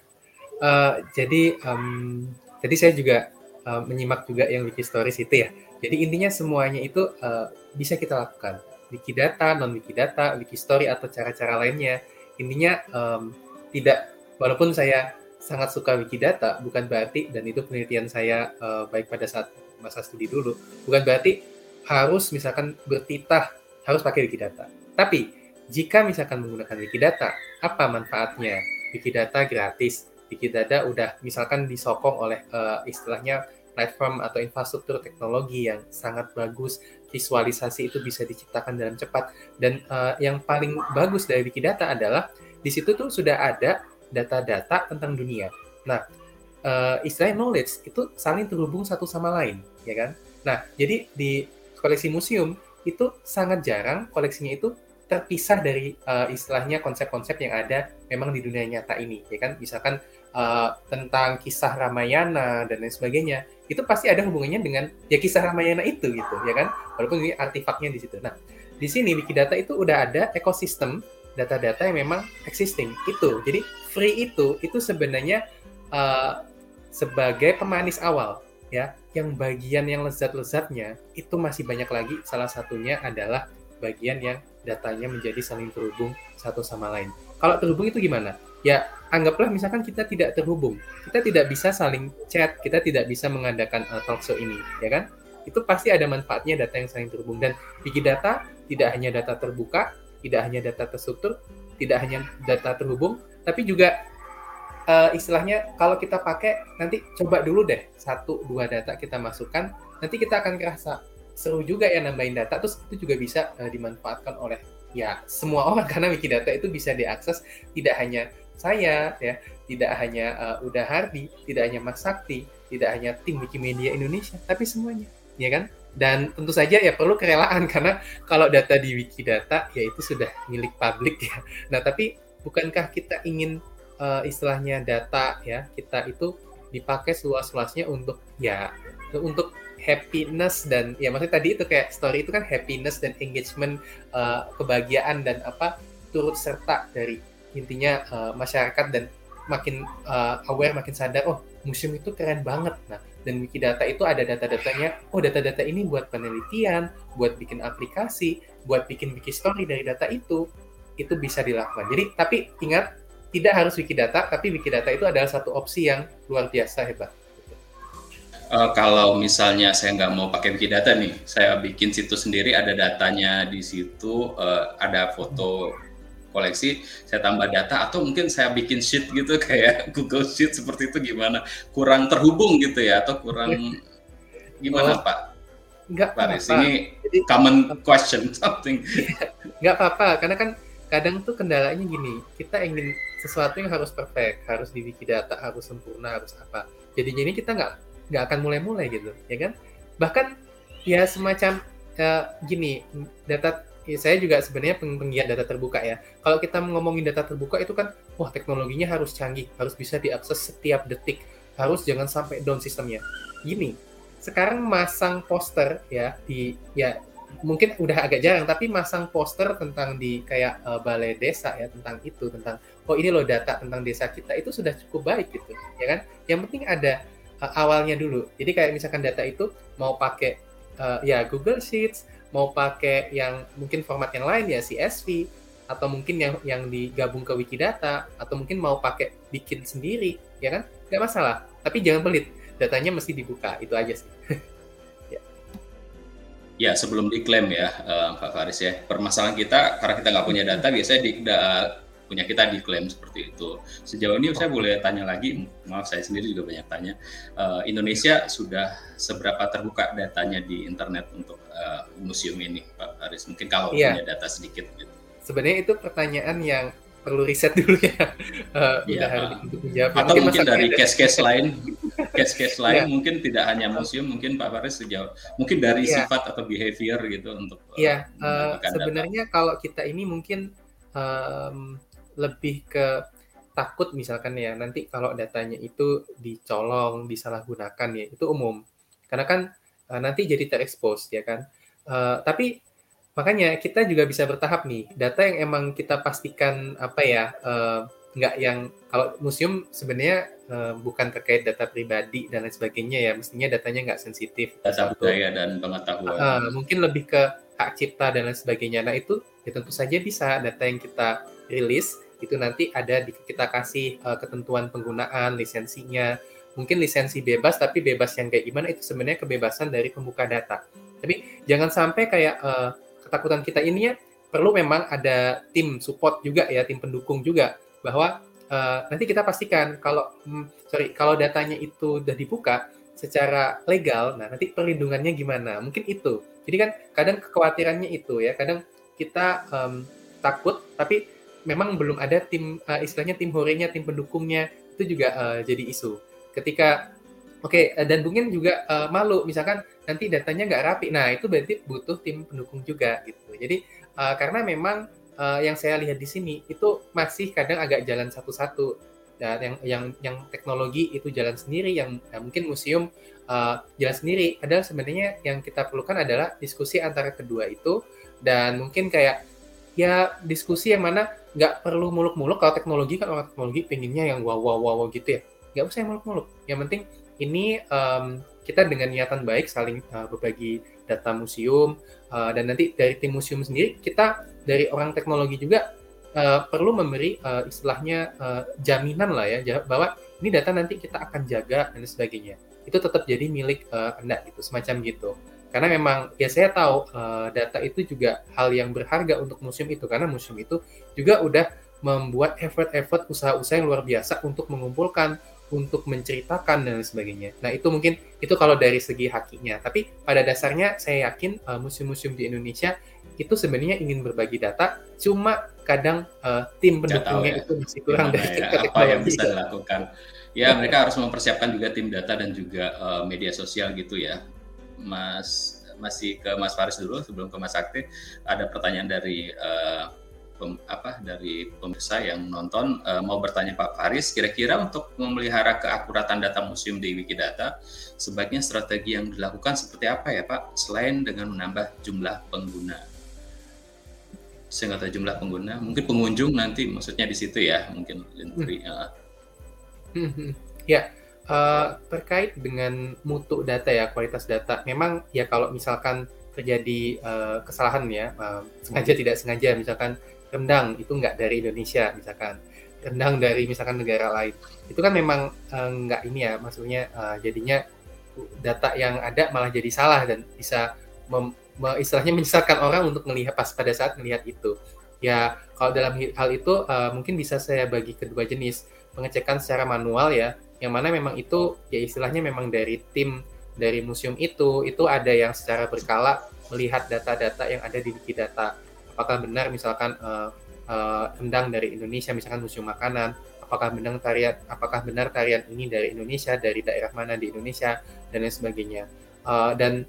uh, jadi um, jadi saya juga uh, menyimak juga yang wiki stories itu ya. Jadi intinya semuanya itu uh, bisa kita lakukan. Wikidata, non wikidata, wiki story atau cara-cara lainnya. Intinya um, tidak walaupun saya sangat suka Wikidata bukan berarti dan itu penelitian saya uh, baik pada saat masa studi dulu bukan berarti harus misalkan bertitah harus pakai Wikidata. Tapi jika misalkan menggunakan Wikidata, apa manfaatnya? Wikidata gratis. Wikidata udah misalkan disokong oleh uh, istilahnya platform atau infrastruktur teknologi yang sangat bagus, visualisasi itu bisa diciptakan dalam cepat dan uh, yang paling bagus dari Wikidata adalah di situ tuh sudah ada data-data tentang dunia. Nah, uh, istilah knowledge itu saling terhubung satu sama lain, ya kan? Nah, jadi di koleksi museum itu sangat jarang koleksinya itu terpisah dari uh, istilahnya konsep-konsep yang ada memang di dunia nyata ini, ya kan? Misalkan uh, tentang kisah Ramayana dan lain sebagainya, itu pasti ada hubungannya dengan ya kisah Ramayana itu gitu, ya kan? Walaupun ini artefaknya di situ. Nah, di sini Wikidata itu udah ada ekosistem data-data yang memang existing itu. Jadi free itu itu sebenarnya uh, sebagai pemanis awal ya. Yang bagian yang lezat-lezatnya itu masih banyak lagi. Salah satunya adalah bagian yang datanya menjadi saling terhubung satu sama lain. Kalau terhubung itu gimana? Ya, anggaplah misalkan kita tidak terhubung. Kita tidak bisa saling chat, kita tidak bisa mengadakan uh, talk show ini, ya kan? Itu pasti ada manfaatnya data yang saling terhubung dan Wikidata tidak hanya data terbuka, tidak hanya data terstruktur, tidak hanya data terhubung, tapi juga uh, istilahnya kalau kita pakai nanti coba dulu deh satu dua data kita masukkan, nanti kita akan kerasa seru juga ya nambahin data, terus itu juga bisa uh, dimanfaatkan oleh ya semua orang karena Wikidata itu bisa diakses tidak hanya saya ya, tidak hanya uh, Uda Hardi, tidak hanya Mas Sakti, tidak hanya tim Wikimedia Indonesia, tapi semuanya, ya kan? dan tentu saja ya perlu kerelaan karena kalau data di Wikidata ya itu sudah milik publik ya. Nah, tapi bukankah kita ingin uh, istilahnya data ya kita itu dipakai seluas-luasnya untuk ya untuk happiness dan ya maksudnya tadi itu kayak story itu kan happiness dan engagement uh, kebahagiaan dan apa turut serta dari intinya uh, masyarakat dan makin uh, aware makin sadar oh museum itu keren banget nah dan Wikidata itu ada data-datanya. Oh, data-data ini buat penelitian, buat bikin aplikasi, buat bikin wiki story dari data itu, itu bisa dilakukan. Jadi, tapi ingat, tidak harus Wikidata, tapi Wikidata itu adalah satu opsi yang luar biasa hebat. Uh, kalau misalnya saya nggak mau pakai Wikidata nih, saya bikin situs sendiri, ada datanya di situ, uh, ada foto koleksi, saya tambah data atau mungkin saya bikin sheet gitu kayak Google Sheet seperti itu gimana? Kurang terhubung gitu ya atau kurang gimana oh, Pak? Enggak Paris, apa. ini Jadi, common question something. Enggak apa-apa karena kan kadang tuh kendalanya gini, kita ingin sesuatu yang harus perfect, harus di Wikidata, harus sempurna, harus apa. Jadi ini kita nggak nggak akan mulai-mulai gitu, ya kan? Bahkan ya semacam uh, gini, data saya juga sebenarnya penggiat data terbuka ya. Kalau kita ngomongin data terbuka itu kan, wah teknologinya harus canggih, harus bisa diakses setiap detik, harus jangan sampai down sistemnya. Gini, sekarang masang poster ya di ya mungkin udah agak jarang tapi masang poster tentang di kayak uh, balai desa ya tentang itu tentang oh ini loh data tentang desa kita itu sudah cukup baik gitu ya kan yang penting ada uh, awalnya dulu jadi kayak misalkan data itu mau pakai uh, ya Google Sheets mau pakai yang mungkin format yang lain ya CSV atau mungkin yang yang digabung ke Wikidata atau mungkin mau pakai bikin sendiri ya kan nggak masalah tapi jangan pelit datanya mesti dibuka itu aja sih ya. ya sebelum diklaim ya uh, Pak Faris ya permasalahan kita karena kita nggak punya data biasanya di, da, punya kita diklaim seperti itu. Sejauh ini saya boleh tanya lagi, maaf saya sendiri juga banyak tanya, uh, Indonesia sudah seberapa terbuka datanya di internet untuk uh, museum ini, Pak Haris? Mungkin kalau yeah. punya data sedikit. Gitu. Sebenarnya itu pertanyaan yang perlu riset dulu ya, uh, ya harus untuk menjawab. Atau mungkin, mungkin dari case-case lain, case-case lain yeah. mungkin tidak hanya museum, mungkin Pak Faris sejauh, mungkin dari yeah. sifat atau behavior gitu untuk. Iya, yeah. uh, sebenarnya data. kalau kita ini mungkin um, lebih ke takut misalkan ya nanti kalau datanya itu dicolong disalahgunakan ya itu umum karena kan uh, nanti jadi terekspos ya kan. Uh, tapi makanya kita juga bisa bertahap nih. Data yang emang kita pastikan apa ya uh, nggak yang kalau museum sebenarnya uh, bukan terkait data pribadi dan lain sebagainya ya mestinya datanya nggak sensitif data budaya dan pengetahuan uh, mungkin lebih ke hak cipta dan lain sebagainya nah itu ya tentu saja bisa data yang kita rilis itu nanti ada di, kita kasih uh, ketentuan penggunaan lisensinya mungkin lisensi bebas tapi bebas yang kayak gimana itu sebenarnya kebebasan dari pembuka data tapi jangan sampai kayak uh, ketakutan kita ini ya perlu memang ada tim support juga ya tim pendukung juga bahwa uh, nanti kita pastikan kalau hmm, sorry kalau datanya itu sudah dibuka secara legal, nah nanti perlindungannya gimana? Mungkin itu. Jadi kan kadang kekhawatirannya itu ya, kadang kita um, takut tapi memang belum ada tim uh, istilahnya tim horenya, tim pendukungnya. Itu juga uh, jadi isu. Ketika oke okay, dan mungkin juga uh, malu. Misalkan nanti datanya nggak rapi, nah itu berarti butuh tim pendukung juga gitu. Jadi uh, karena memang uh, yang saya lihat di sini itu masih kadang agak jalan satu-satu. Dan yang yang yang teknologi itu jalan sendiri yang ya mungkin museum uh, jalan sendiri. Adalah sebenarnya yang kita perlukan adalah diskusi antara kedua itu. Dan mungkin kayak ya diskusi yang mana nggak perlu muluk-muluk kalau teknologi kan orang teknologi pengennya yang wow wow wow gitu ya. Nggak usah yang muluk-muluk. Yang penting ini um, kita dengan niatan baik saling uh, berbagi data museum uh, dan nanti dari tim museum sendiri kita dari orang teknologi juga uh, perlu memberi uh, istilahnya uh, jaminan lah ya bahwa ini data nanti kita akan jaga dan sebagainya. Itu tetap jadi milik uh, anda gitu semacam gitu karena memang ya saya tahu uh, data itu juga hal yang berharga untuk museum itu karena museum itu juga udah membuat effort-effort usaha-usaha yang luar biasa untuk mengumpulkan untuk menceritakan dan sebagainya. Nah itu mungkin itu kalau dari segi hakinya. Tapi pada dasarnya saya yakin uh, museum-museum di Indonesia itu sebenarnya ingin berbagi data, cuma kadang uh, tim pendukungnya ya. itu masih kurang dari ya, apa yang bisa dilakukan. Ya mereka harus mempersiapkan juga tim data dan juga uh, media sosial gitu ya, Mas. Masih ke Mas Faris dulu sebelum ke Mas Sakti. Ada pertanyaan dari uh, pem, apa dari pemirsa yang nonton uh, mau bertanya Pak Faris, kira-kira untuk memelihara keakuratan data museum di Wikidata, sebaiknya strategi yang dilakukan seperti apa ya Pak, selain dengan menambah jumlah pengguna? Saya nggak tahu jumlah pengguna, mungkin pengunjung nanti maksudnya di situ ya, mungkin. Hmm. Uh. ya, uh, terkait dengan mutu data ya, kualitas data, memang ya kalau misalkan terjadi uh, kesalahan ya, uh, sengaja tidak sengaja, misalkan rendang itu nggak dari Indonesia misalkan. Rendang dari misalkan negara lain. Itu kan memang uh, nggak ini ya maksudnya uh, jadinya data yang ada malah jadi salah dan bisa mem, me, istilahnya menyesatkan orang untuk melihat pas pada saat melihat itu. Ya kalau dalam hal itu uh, mungkin bisa saya bagi kedua jenis. Pengecekan secara manual ya yang mana memang itu ya istilahnya memang dari tim dari museum itu itu ada yang secara berkala melihat data-data yang ada di Wikidata. Apakah benar misalkan uh, uh, rendang dari Indonesia misalkan museum makanan apakah benar tarian apakah benar tarian ini dari Indonesia dari daerah mana di Indonesia dan lain sebagainya. Uh, dan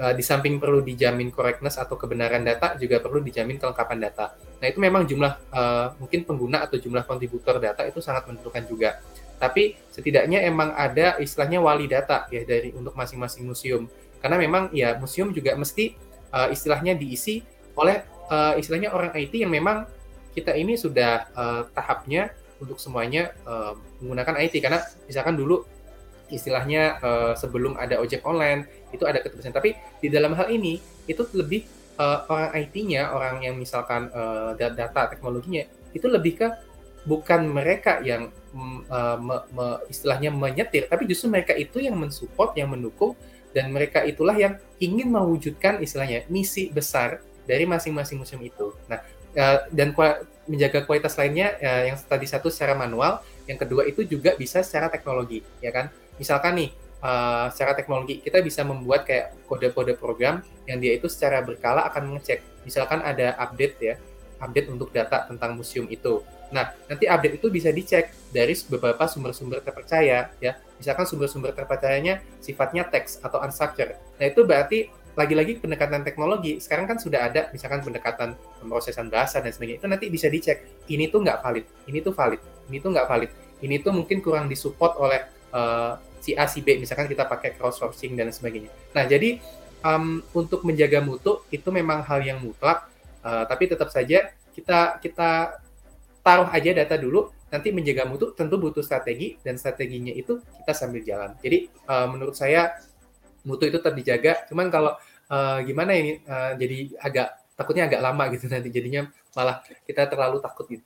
uh, di samping perlu dijamin correctness atau kebenaran data juga perlu dijamin kelengkapan data. Nah itu memang jumlah uh, mungkin pengguna atau jumlah kontributor data itu sangat menentukan juga tapi setidaknya emang ada istilahnya wali data ya dari untuk masing-masing museum. Karena memang ya museum juga mesti uh, istilahnya diisi oleh uh, istilahnya orang IT yang memang kita ini sudah uh, tahapnya untuk semuanya uh, menggunakan IT karena misalkan dulu istilahnya uh, sebelum ada ojek online itu ada keterbatasan tapi di dalam hal ini itu lebih uh, orang IT-nya orang yang misalkan uh, data teknologinya itu lebih ke bukan mereka yang uh, me, me, istilahnya menyetir tapi justru mereka itu yang mensupport yang mendukung dan mereka itulah yang ingin mewujudkan istilahnya misi besar dari masing-masing museum itu. Nah, uh, dan menjaga kualitas lainnya uh, yang tadi satu secara manual, yang kedua itu juga bisa secara teknologi, ya kan? Misalkan nih, uh, secara teknologi kita bisa membuat kayak kode-kode program yang dia itu secara berkala akan mengecek. Misalkan ada update ya, update untuk data tentang museum itu. Nah, nanti update itu bisa dicek dari beberapa sumber-sumber terpercaya ya. Misalkan sumber-sumber terpercayanya sifatnya teks atau unstructured. Nah, itu berarti lagi-lagi pendekatan teknologi sekarang kan sudah ada misalkan pendekatan pemrosesan bahasa dan sebagainya itu nanti bisa dicek ini tuh nggak valid ini tuh valid ini tuh nggak valid ini tuh mungkin kurang disupport oleh uh, si A si B misalkan kita pakai cross sourcing dan sebagainya. Nah jadi um, untuk menjaga mutu itu memang hal yang mutlak, uh, tapi tetap saja kita kita taruh aja data dulu. Nanti menjaga mutu tentu butuh strategi dan strateginya itu kita sambil jalan. Jadi uh, menurut saya mutu itu tetap dijaga. Cuman kalau uh, gimana ini uh, jadi agak takutnya agak lama gitu nanti jadinya malah kita terlalu takut gitu.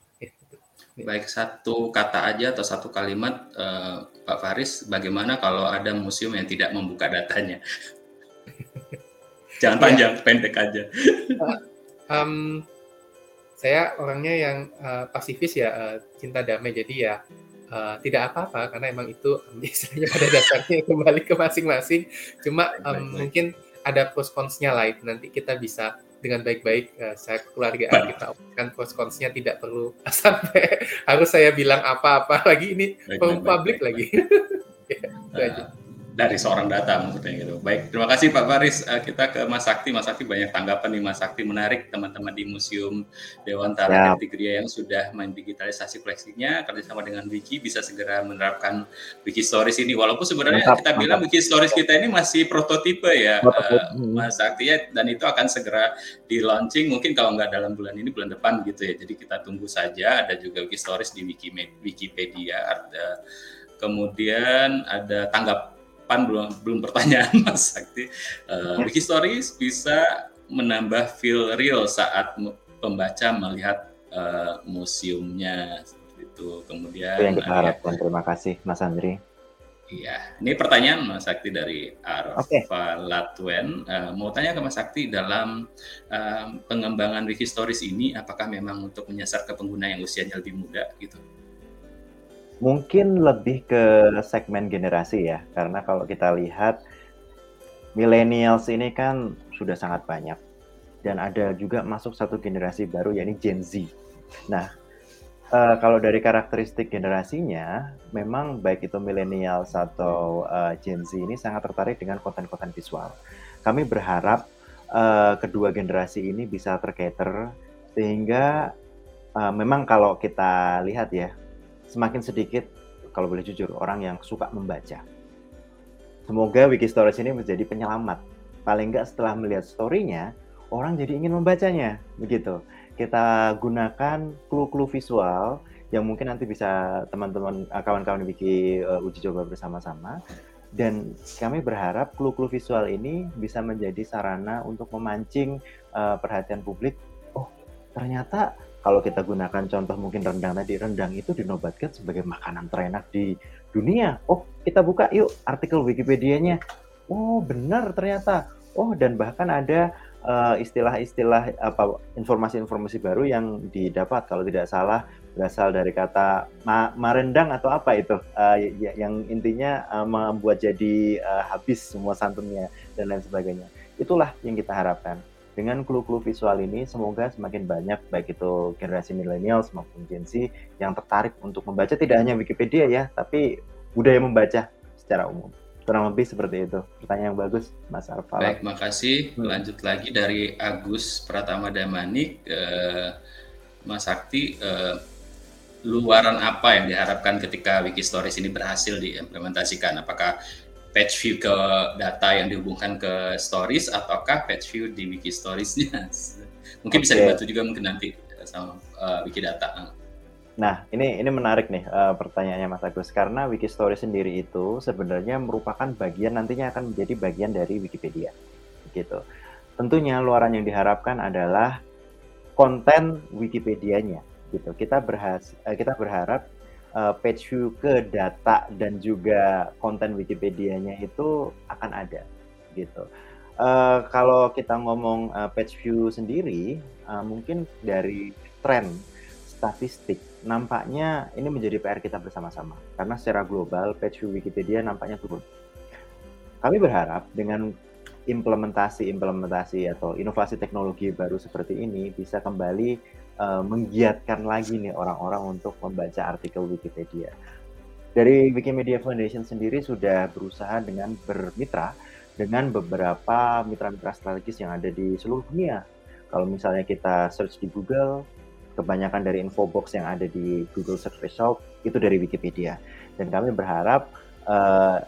Baik satu kata aja atau satu kalimat uh, Pak Faris, bagaimana kalau ada museum yang tidak membuka datanya? Jangan panjang, ya. pendek aja. Uh, um, saya orangnya yang uh, pasifis ya, uh, cinta damai. Jadi ya uh, tidak apa-apa karena emang itu biasanya pada dasarnya kembali ke masing-masing. Cuma um, baik, baik. mungkin ada pros consnya lah itu nanti kita bisa dengan baik-baik uh, saya keluarga kita kan pros consnya tidak perlu sampai harus saya bilang apa-apa lagi ini publik lagi. ya, uh, dari seorang data maksudnya gitu. Baik, terima kasih Pak Faris. Uh, kita ke Mas Sakti. Mas Sakti banyak tanggapan nih Mas Sakti menarik teman-teman di Museum Dewantara Tigria yang sudah mendigitalisasi koleksinya kerjasama dengan Wiki bisa segera menerapkan Wiki Stories ini. Walaupun sebenarnya mantap, kita mantap. bilang Wiki Stories kita ini masih prototipe ya, uh, Mas Sakti ya, dan itu akan segera di launching mungkin kalau nggak dalam bulan ini bulan depan gitu ya. Jadi kita tunggu saja. Ada juga Wiki Stories di Wikipedia. Ada kemudian ada tanggap pan belum belum pertanyaan Mas Sakti. Uh, Wiki Stories bisa menambah feel real saat pembaca melihat uh, museumnya itu. Kemudian itu yang kita harapkan. Terima kasih Mas Andri. Iya, ini pertanyaan Mas Sakti dari Arfa okay. Latwen. Uh, mau tanya ke Mas Sakti dalam uh, pengembangan Wiki Stories ini, apakah memang untuk menyasar ke pengguna yang usianya lebih muda gitu? Mungkin lebih ke segmen generasi ya, karena kalau kita lihat millennials ini kan sudah sangat banyak dan ada juga masuk satu generasi baru yakni Gen Z. Nah, uh, kalau dari karakteristik generasinya, memang baik itu millennials atau uh, Gen Z ini sangat tertarik dengan konten-konten visual. Kami berharap uh, kedua generasi ini bisa tercater sehingga uh, memang kalau kita lihat ya semakin sedikit kalau boleh jujur orang yang suka membaca. Semoga Wiki Stories ini menjadi penyelamat. Paling nggak setelah melihat story-nya, orang jadi ingin membacanya. Begitu. Kita gunakan clue-clue visual yang mungkin nanti bisa teman-teman eh, kawan-kawan Wiki uh, uji coba bersama-sama. Dan kami berharap clue-clue visual ini bisa menjadi sarana untuk memancing uh, perhatian publik. Oh, ternyata kalau kita gunakan contoh mungkin rendang tadi, rendang itu dinobatkan sebagai makanan terenak di dunia. Oh, kita buka yuk artikel Wikipedia-nya. Oh, benar ternyata. Oh, dan bahkan ada eh, istilah-istilah uh, apa informasi-informasi baru yang didapat kalau tidak salah berasal dari kata ma marendang atau apa itu uh, yang intinya uh, membuat jadi uh, habis semua santunnya dan lain sebagainya. Itulah yang kita harapkan dengan clue-clue visual ini semoga semakin banyak baik itu generasi milenials maupun Gen Z yang tertarik untuk membaca tidak hanya Wikipedia ya, tapi budaya membaca secara umum. Kurang lebih seperti itu. Pertanyaan yang bagus, Mas Arfa. Baik, makasih. Hmm. Lanjut lagi dari Agus Pratama Damanik, eh, Mas Sakti, eh, luaran apa yang diharapkan ketika Wiki Stories ini berhasil diimplementasikan? Apakah page view ke data yang dihubungkan ke stories ataukah page view di wiki storiesnya mungkin okay. bisa dibantu juga mungkin nanti sama uh, wiki data Nah, ini ini menarik nih uh, pertanyaannya Mas Agus karena Wiki Story sendiri itu sebenarnya merupakan bagian nantinya akan menjadi bagian dari Wikipedia. Gitu. Tentunya luaran yang diharapkan adalah konten Wikipedianya gitu. Kita berhas kita berharap uh, page view ke data dan juga konten Wikipedia-nya itu akan ada gitu. Uh, kalau kita ngomong uh, page view sendiri, uh, mungkin dari tren statistik nampaknya ini menjadi PR kita bersama-sama karena secara global page view Wikipedia nampaknya turun. Kami berharap dengan implementasi-implementasi atau inovasi teknologi baru seperti ini bisa kembali uh, menggiatkan lagi nih orang-orang untuk membaca artikel Wikipedia. Dari Wikimedia Foundation sendiri sudah berusaha dengan bermitra dengan beberapa mitra-mitra strategis yang ada di seluruh dunia. Kalau misalnya kita search di Google, kebanyakan dari infobox yang ada di Google Search Result itu dari Wikipedia. Dan kami berharap uh,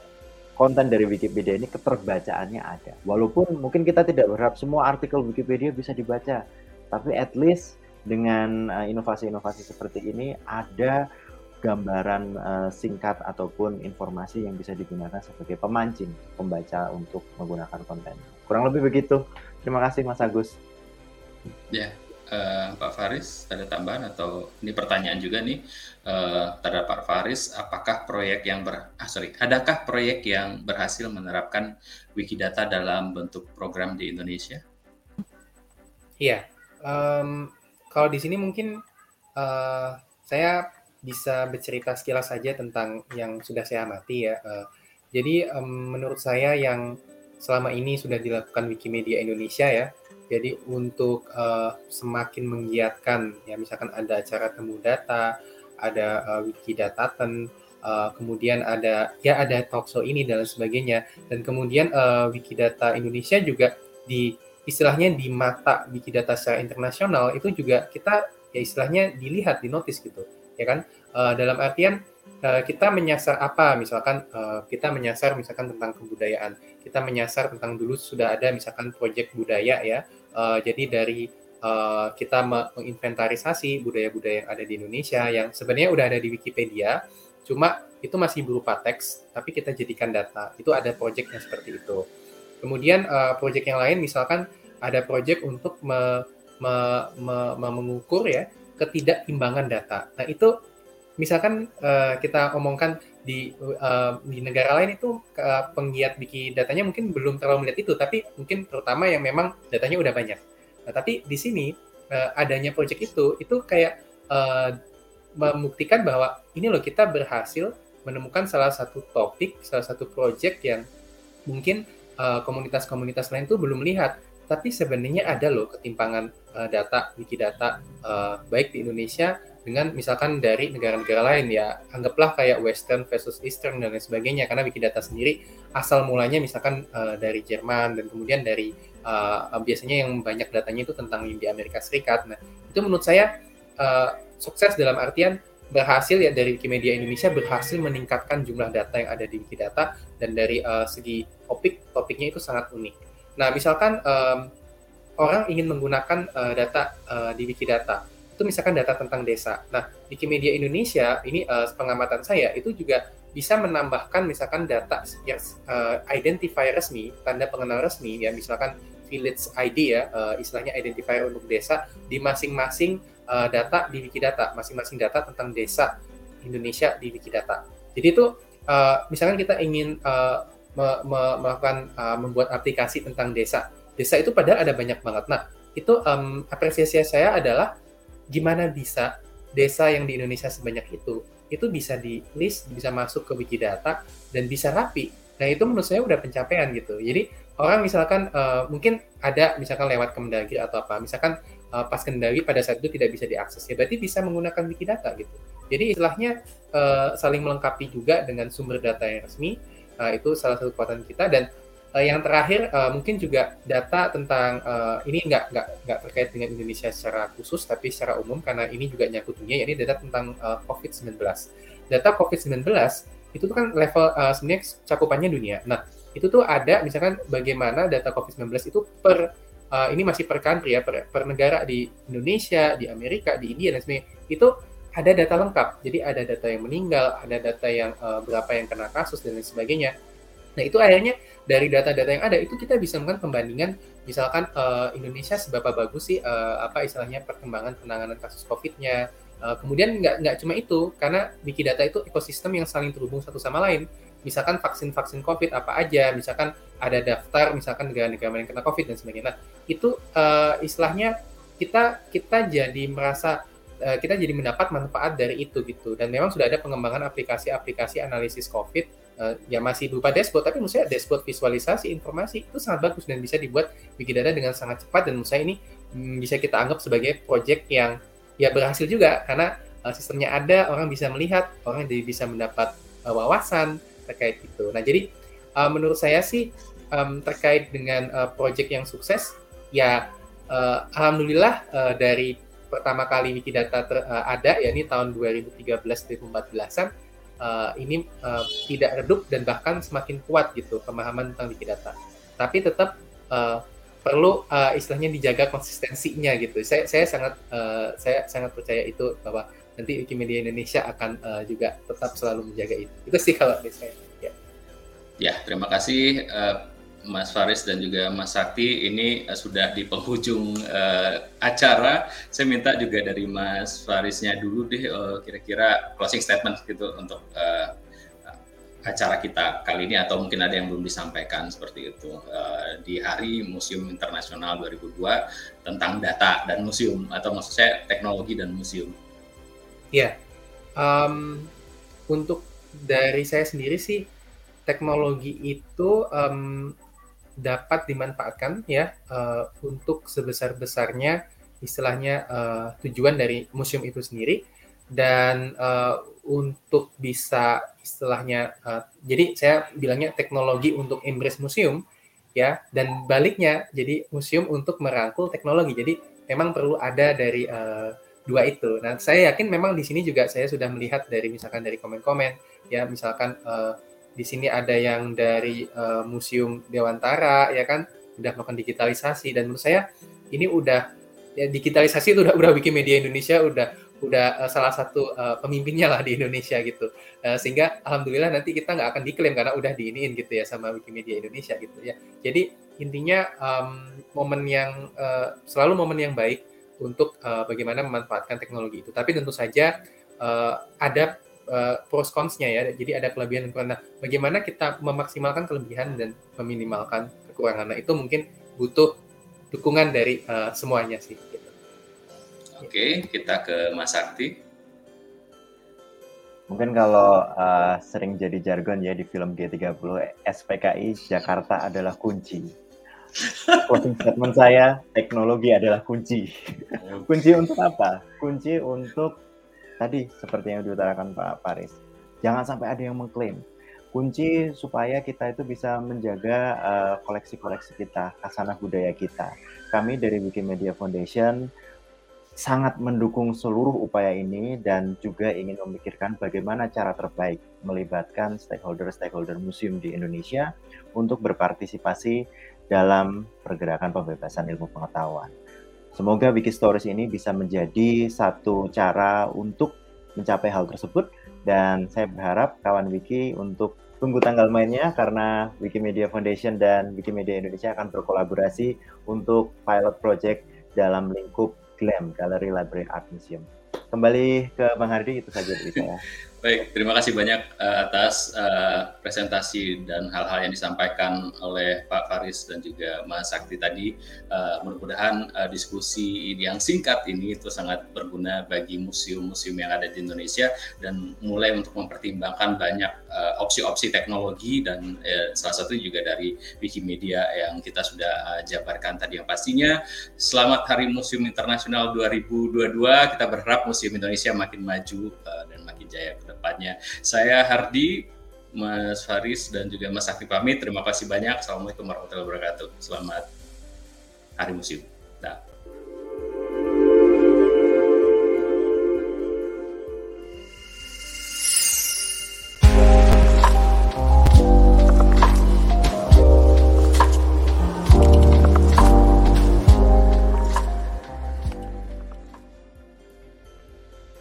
konten dari Wikipedia ini keterbacaannya ada. Walaupun mungkin kita tidak berharap semua artikel Wikipedia bisa dibaca, tapi at least dengan eh, inovasi-inovasi seperti ini ada gambaran uh, singkat ataupun informasi yang bisa digunakan sebagai pemancing pembaca untuk menggunakan konten. Kurang lebih begitu. Terima kasih Mas Agus. Ya, uh, Pak Faris ada tambahan atau ini pertanyaan juga nih uh, terhadap Pak Faris apakah proyek yang ber ah sorry adakah proyek yang berhasil menerapkan Wikidata dalam bentuk program di Indonesia? Iya, um, kalau di sini mungkin uh, saya bisa bercerita sekilas saja tentang yang sudah saya amati ya. Uh, jadi um, menurut saya yang selama ini sudah dilakukan Wikimedia Indonesia ya, jadi untuk uh, semakin menggiatkan, ya misalkan ada acara temu data, ada uh, Wikidataten, uh, kemudian ada ya ada talkshow ini dan sebagainya, dan kemudian uh, Wikidata Indonesia juga di istilahnya di mata Wikidata secara internasional itu juga kita ya istilahnya dilihat, dinotis gitu, ya kan? Uh, dalam artian uh, kita menyasar apa? Misalkan uh, kita menyasar misalkan tentang kebudayaan, kita menyasar tentang dulu sudah ada misalkan proyek budaya ya Uh, jadi dari uh, kita menginventarisasi budaya-budaya yang ada di Indonesia yang sebenarnya udah ada di Wikipedia, cuma itu masih berupa teks, tapi kita jadikan data. Itu ada proyek yang seperti itu. Kemudian uh, proyek yang lain misalkan ada proyek untuk me, me, me, me, mengukur ya ketidakimbangan data. Nah itu misalkan uh, kita omongkan di uh, di negara lain itu uh, penggiat bikin datanya mungkin belum terlalu melihat itu, tapi mungkin terutama yang memang datanya udah banyak. Nah, tapi di sini uh, adanya project itu itu kayak uh, membuktikan bahwa ini loh kita berhasil menemukan salah satu topik, salah satu project yang mungkin komunitas-komunitas uh, lain tuh belum lihat. Tapi sebenarnya ada loh ketimpangan uh, data, wikidata, uh, baik di Indonesia dengan misalkan dari negara-negara lain ya anggaplah kayak Western versus Eastern dan lain sebagainya karena Wikidata sendiri asal mulanya misalkan uh, dari Jerman dan kemudian dari uh, biasanya yang banyak datanya itu tentang di Amerika Serikat. Nah itu menurut saya uh, sukses dalam artian berhasil ya dari Wikimedia Indonesia berhasil meningkatkan jumlah data yang ada di Wikidata dan dari uh, segi topik topiknya itu sangat unik. Nah misalkan um, orang ingin menggunakan uh, data uh, di Wikidata itu misalkan data tentang desa. Nah, Wikimedia Indonesia ini uh, pengamatan saya itu juga bisa menambahkan misalkan data yang uh, identifier resmi, tanda pengenal resmi ya misalkan village ID ya, uh, istilahnya identifier untuk desa di masing-masing uh, data di Wikidata, masing-masing data tentang desa Indonesia di Wikidata. Jadi itu uh, misalkan kita ingin uh, me me melakukan uh, membuat aplikasi tentang desa. Desa itu padahal ada banyak banget. Nah, itu um, apresiasi saya adalah gimana bisa desa yang di Indonesia sebanyak itu itu bisa di list, bisa masuk ke Wikidata dan bisa rapi. Nah itu menurut saya udah pencapaian gitu. Jadi orang misalkan uh, mungkin ada misalkan lewat Kemendagri atau apa, misalkan uh, pas Kemendagri pada saat itu tidak bisa diakses ya berarti bisa menggunakan Wikidata gitu. Jadi istilahnya uh, saling melengkapi juga dengan sumber data yang resmi. Uh, itu salah satu kekuatan kita dan uh, yang terakhir uh, mungkin juga data tentang uh, ini nggak nggak nggak terkait dengan Indonesia secara khusus tapi secara umum karena ini juga nyangkut dunia ini data tentang uh, COVID-19. Data COVID-19 itu kan level uh, sebenarnya cakupannya dunia. Nah itu tuh ada misalkan bagaimana data COVID-19 itu per uh, ini masih per country ya per, per negara di Indonesia, di Amerika, di India dan sebagainya itu ada data lengkap. Jadi ada data yang meninggal, ada data yang uh, berapa yang kena kasus dan lain sebagainya. Nah itu akhirnya dari data-data yang ada itu kita bisa melakukan pembandingan misalkan uh, Indonesia seberapa bagus sih uh, apa istilahnya perkembangan penanganan kasus COVID-nya. Uh, kemudian nggak cuma itu karena Wikidata itu ekosistem yang saling terhubung satu sama lain. Misalkan vaksin-vaksin COVID apa aja, misalkan ada daftar misalkan negara-negara yang kena COVID dan sebagainya. Nah itu uh, istilahnya kita kita jadi merasa kita jadi mendapat manfaat dari itu gitu. Dan memang sudah ada pengembangan aplikasi-aplikasi analisis COVID uh, ya masih berupa dashboard. Tapi saya dashboard visualisasi informasi itu sangat bagus dan bisa dibuat Wikidata dengan sangat cepat. Dan saya ini hmm, bisa kita anggap sebagai project yang ya berhasil juga. Karena uh, sistemnya ada orang bisa melihat orang jadi bisa mendapat uh, wawasan terkait itu. Nah jadi uh, menurut saya sih um, terkait dengan uh, project yang sukses ya uh, alhamdulillah uh, dari pertama kali Wikidata ter, uh, ada ya ini tahun 2013 2014an uh, ini uh, tidak redup dan bahkan semakin kuat gitu pemahaman tentang Wikidata. Tapi tetap uh, perlu uh, istilahnya dijaga konsistensinya gitu. Saya saya sangat uh, saya sangat percaya itu bahwa nanti Wikimedia Indonesia akan uh, juga tetap selalu menjaga itu. Itu sih kalau saya. Ya, terima kasih uh, Mas Faris dan juga Mas Sakti. Ini uh, sudah di penghujung uh, acara. Saya minta juga dari Mas Farisnya dulu deh kira-kira uh, closing statement gitu untuk uh, acara kita kali ini atau mungkin ada yang belum disampaikan seperti itu uh, di Hari Museum Internasional 2002 tentang data dan museum atau maksud saya teknologi dan museum. Ya, um, untuk dari saya sendiri sih teknologi itu um, dapat dimanfaatkan ya uh, untuk sebesar besarnya istilahnya uh, tujuan dari museum itu sendiri. Dan uh, untuk bisa istilahnya uh, jadi saya bilangnya teknologi untuk embrace museum ya. Dan baliknya jadi museum untuk merangkul teknologi. Jadi memang perlu ada dari uh, dua itu. Nah saya yakin memang di sini juga saya sudah melihat dari misalkan dari komen-komen ya misalkan uh, di sini ada yang dari uh, museum Dewantara ya kan? Sudah melakukan digitalisasi dan menurut saya ini udah ya digitalisasi itu udah udah Wikimedia Indonesia udah udah uh, salah satu uh, pemimpinnya lah di Indonesia gitu. Uh, sehingga alhamdulillah nanti kita nggak akan diklaim karena udah diiniin gitu ya sama Wikimedia Indonesia gitu ya. Jadi intinya um, momen yang uh, selalu momen yang baik untuk uh, bagaimana memanfaatkan teknologi itu. Tapi tentu saja uh, ada uh, pros consnya ya jadi ada kelebihan dan kekurangan nah, bagaimana kita memaksimalkan kelebihan dan meminimalkan kekurangan nah itu mungkin butuh dukungan dari uh, semuanya sih Oke, kita ke Mas Sakti. Mungkin kalau uh, sering jadi jargon ya di film G30, SPKI Jakarta adalah kunci. Closing statement saya, teknologi adalah kunci. kunci untuk apa? Kunci untuk tadi seperti yang diutarakan Pak Paris. Jangan sampai ada yang mengklaim. Kunci supaya kita itu bisa menjaga uh, koleksi-koleksi kita, kasanah budaya kita. Kami dari Wikimedia Foundation sangat mendukung seluruh upaya ini dan juga ingin memikirkan bagaimana cara terbaik melibatkan stakeholder-stakeholder museum di Indonesia untuk berpartisipasi dalam pergerakan pembebasan ilmu pengetahuan. Semoga Wikistories ini bisa menjadi satu cara untuk mencapai hal tersebut dan saya berharap kawan Wiki untuk tunggu tanggal mainnya karena Wikimedia Foundation dan Wikimedia Indonesia akan berkolaborasi untuk pilot project dalam lingkup GLAM, Gallery Library Art Museum. Kembali ke Bang Hardi, itu saja dari saya. Baik, terima kasih banyak uh, atas uh, presentasi dan hal-hal yang disampaikan oleh Pak Faris dan juga Mas Sakti tadi. Uh, mudah-mudahan uh, diskusi yang singkat ini itu sangat berguna bagi museum-museum yang ada di Indonesia dan mulai untuk mempertimbangkan banyak opsi-opsi uh, teknologi dan uh, salah satu juga dari Wikimedia yang kita sudah uh, jabarkan tadi. Yang pastinya, selamat Hari Museum Internasional 2022. Kita berharap Museum Indonesia makin maju uh, dan makin jaya depannya. Saya Hardi, Mas Faris dan juga Mas Sakti pamit. Terima kasih banyak. Assalamualaikum warahmatullahi wabarakatuh. Selamat Hari Museum. Nah.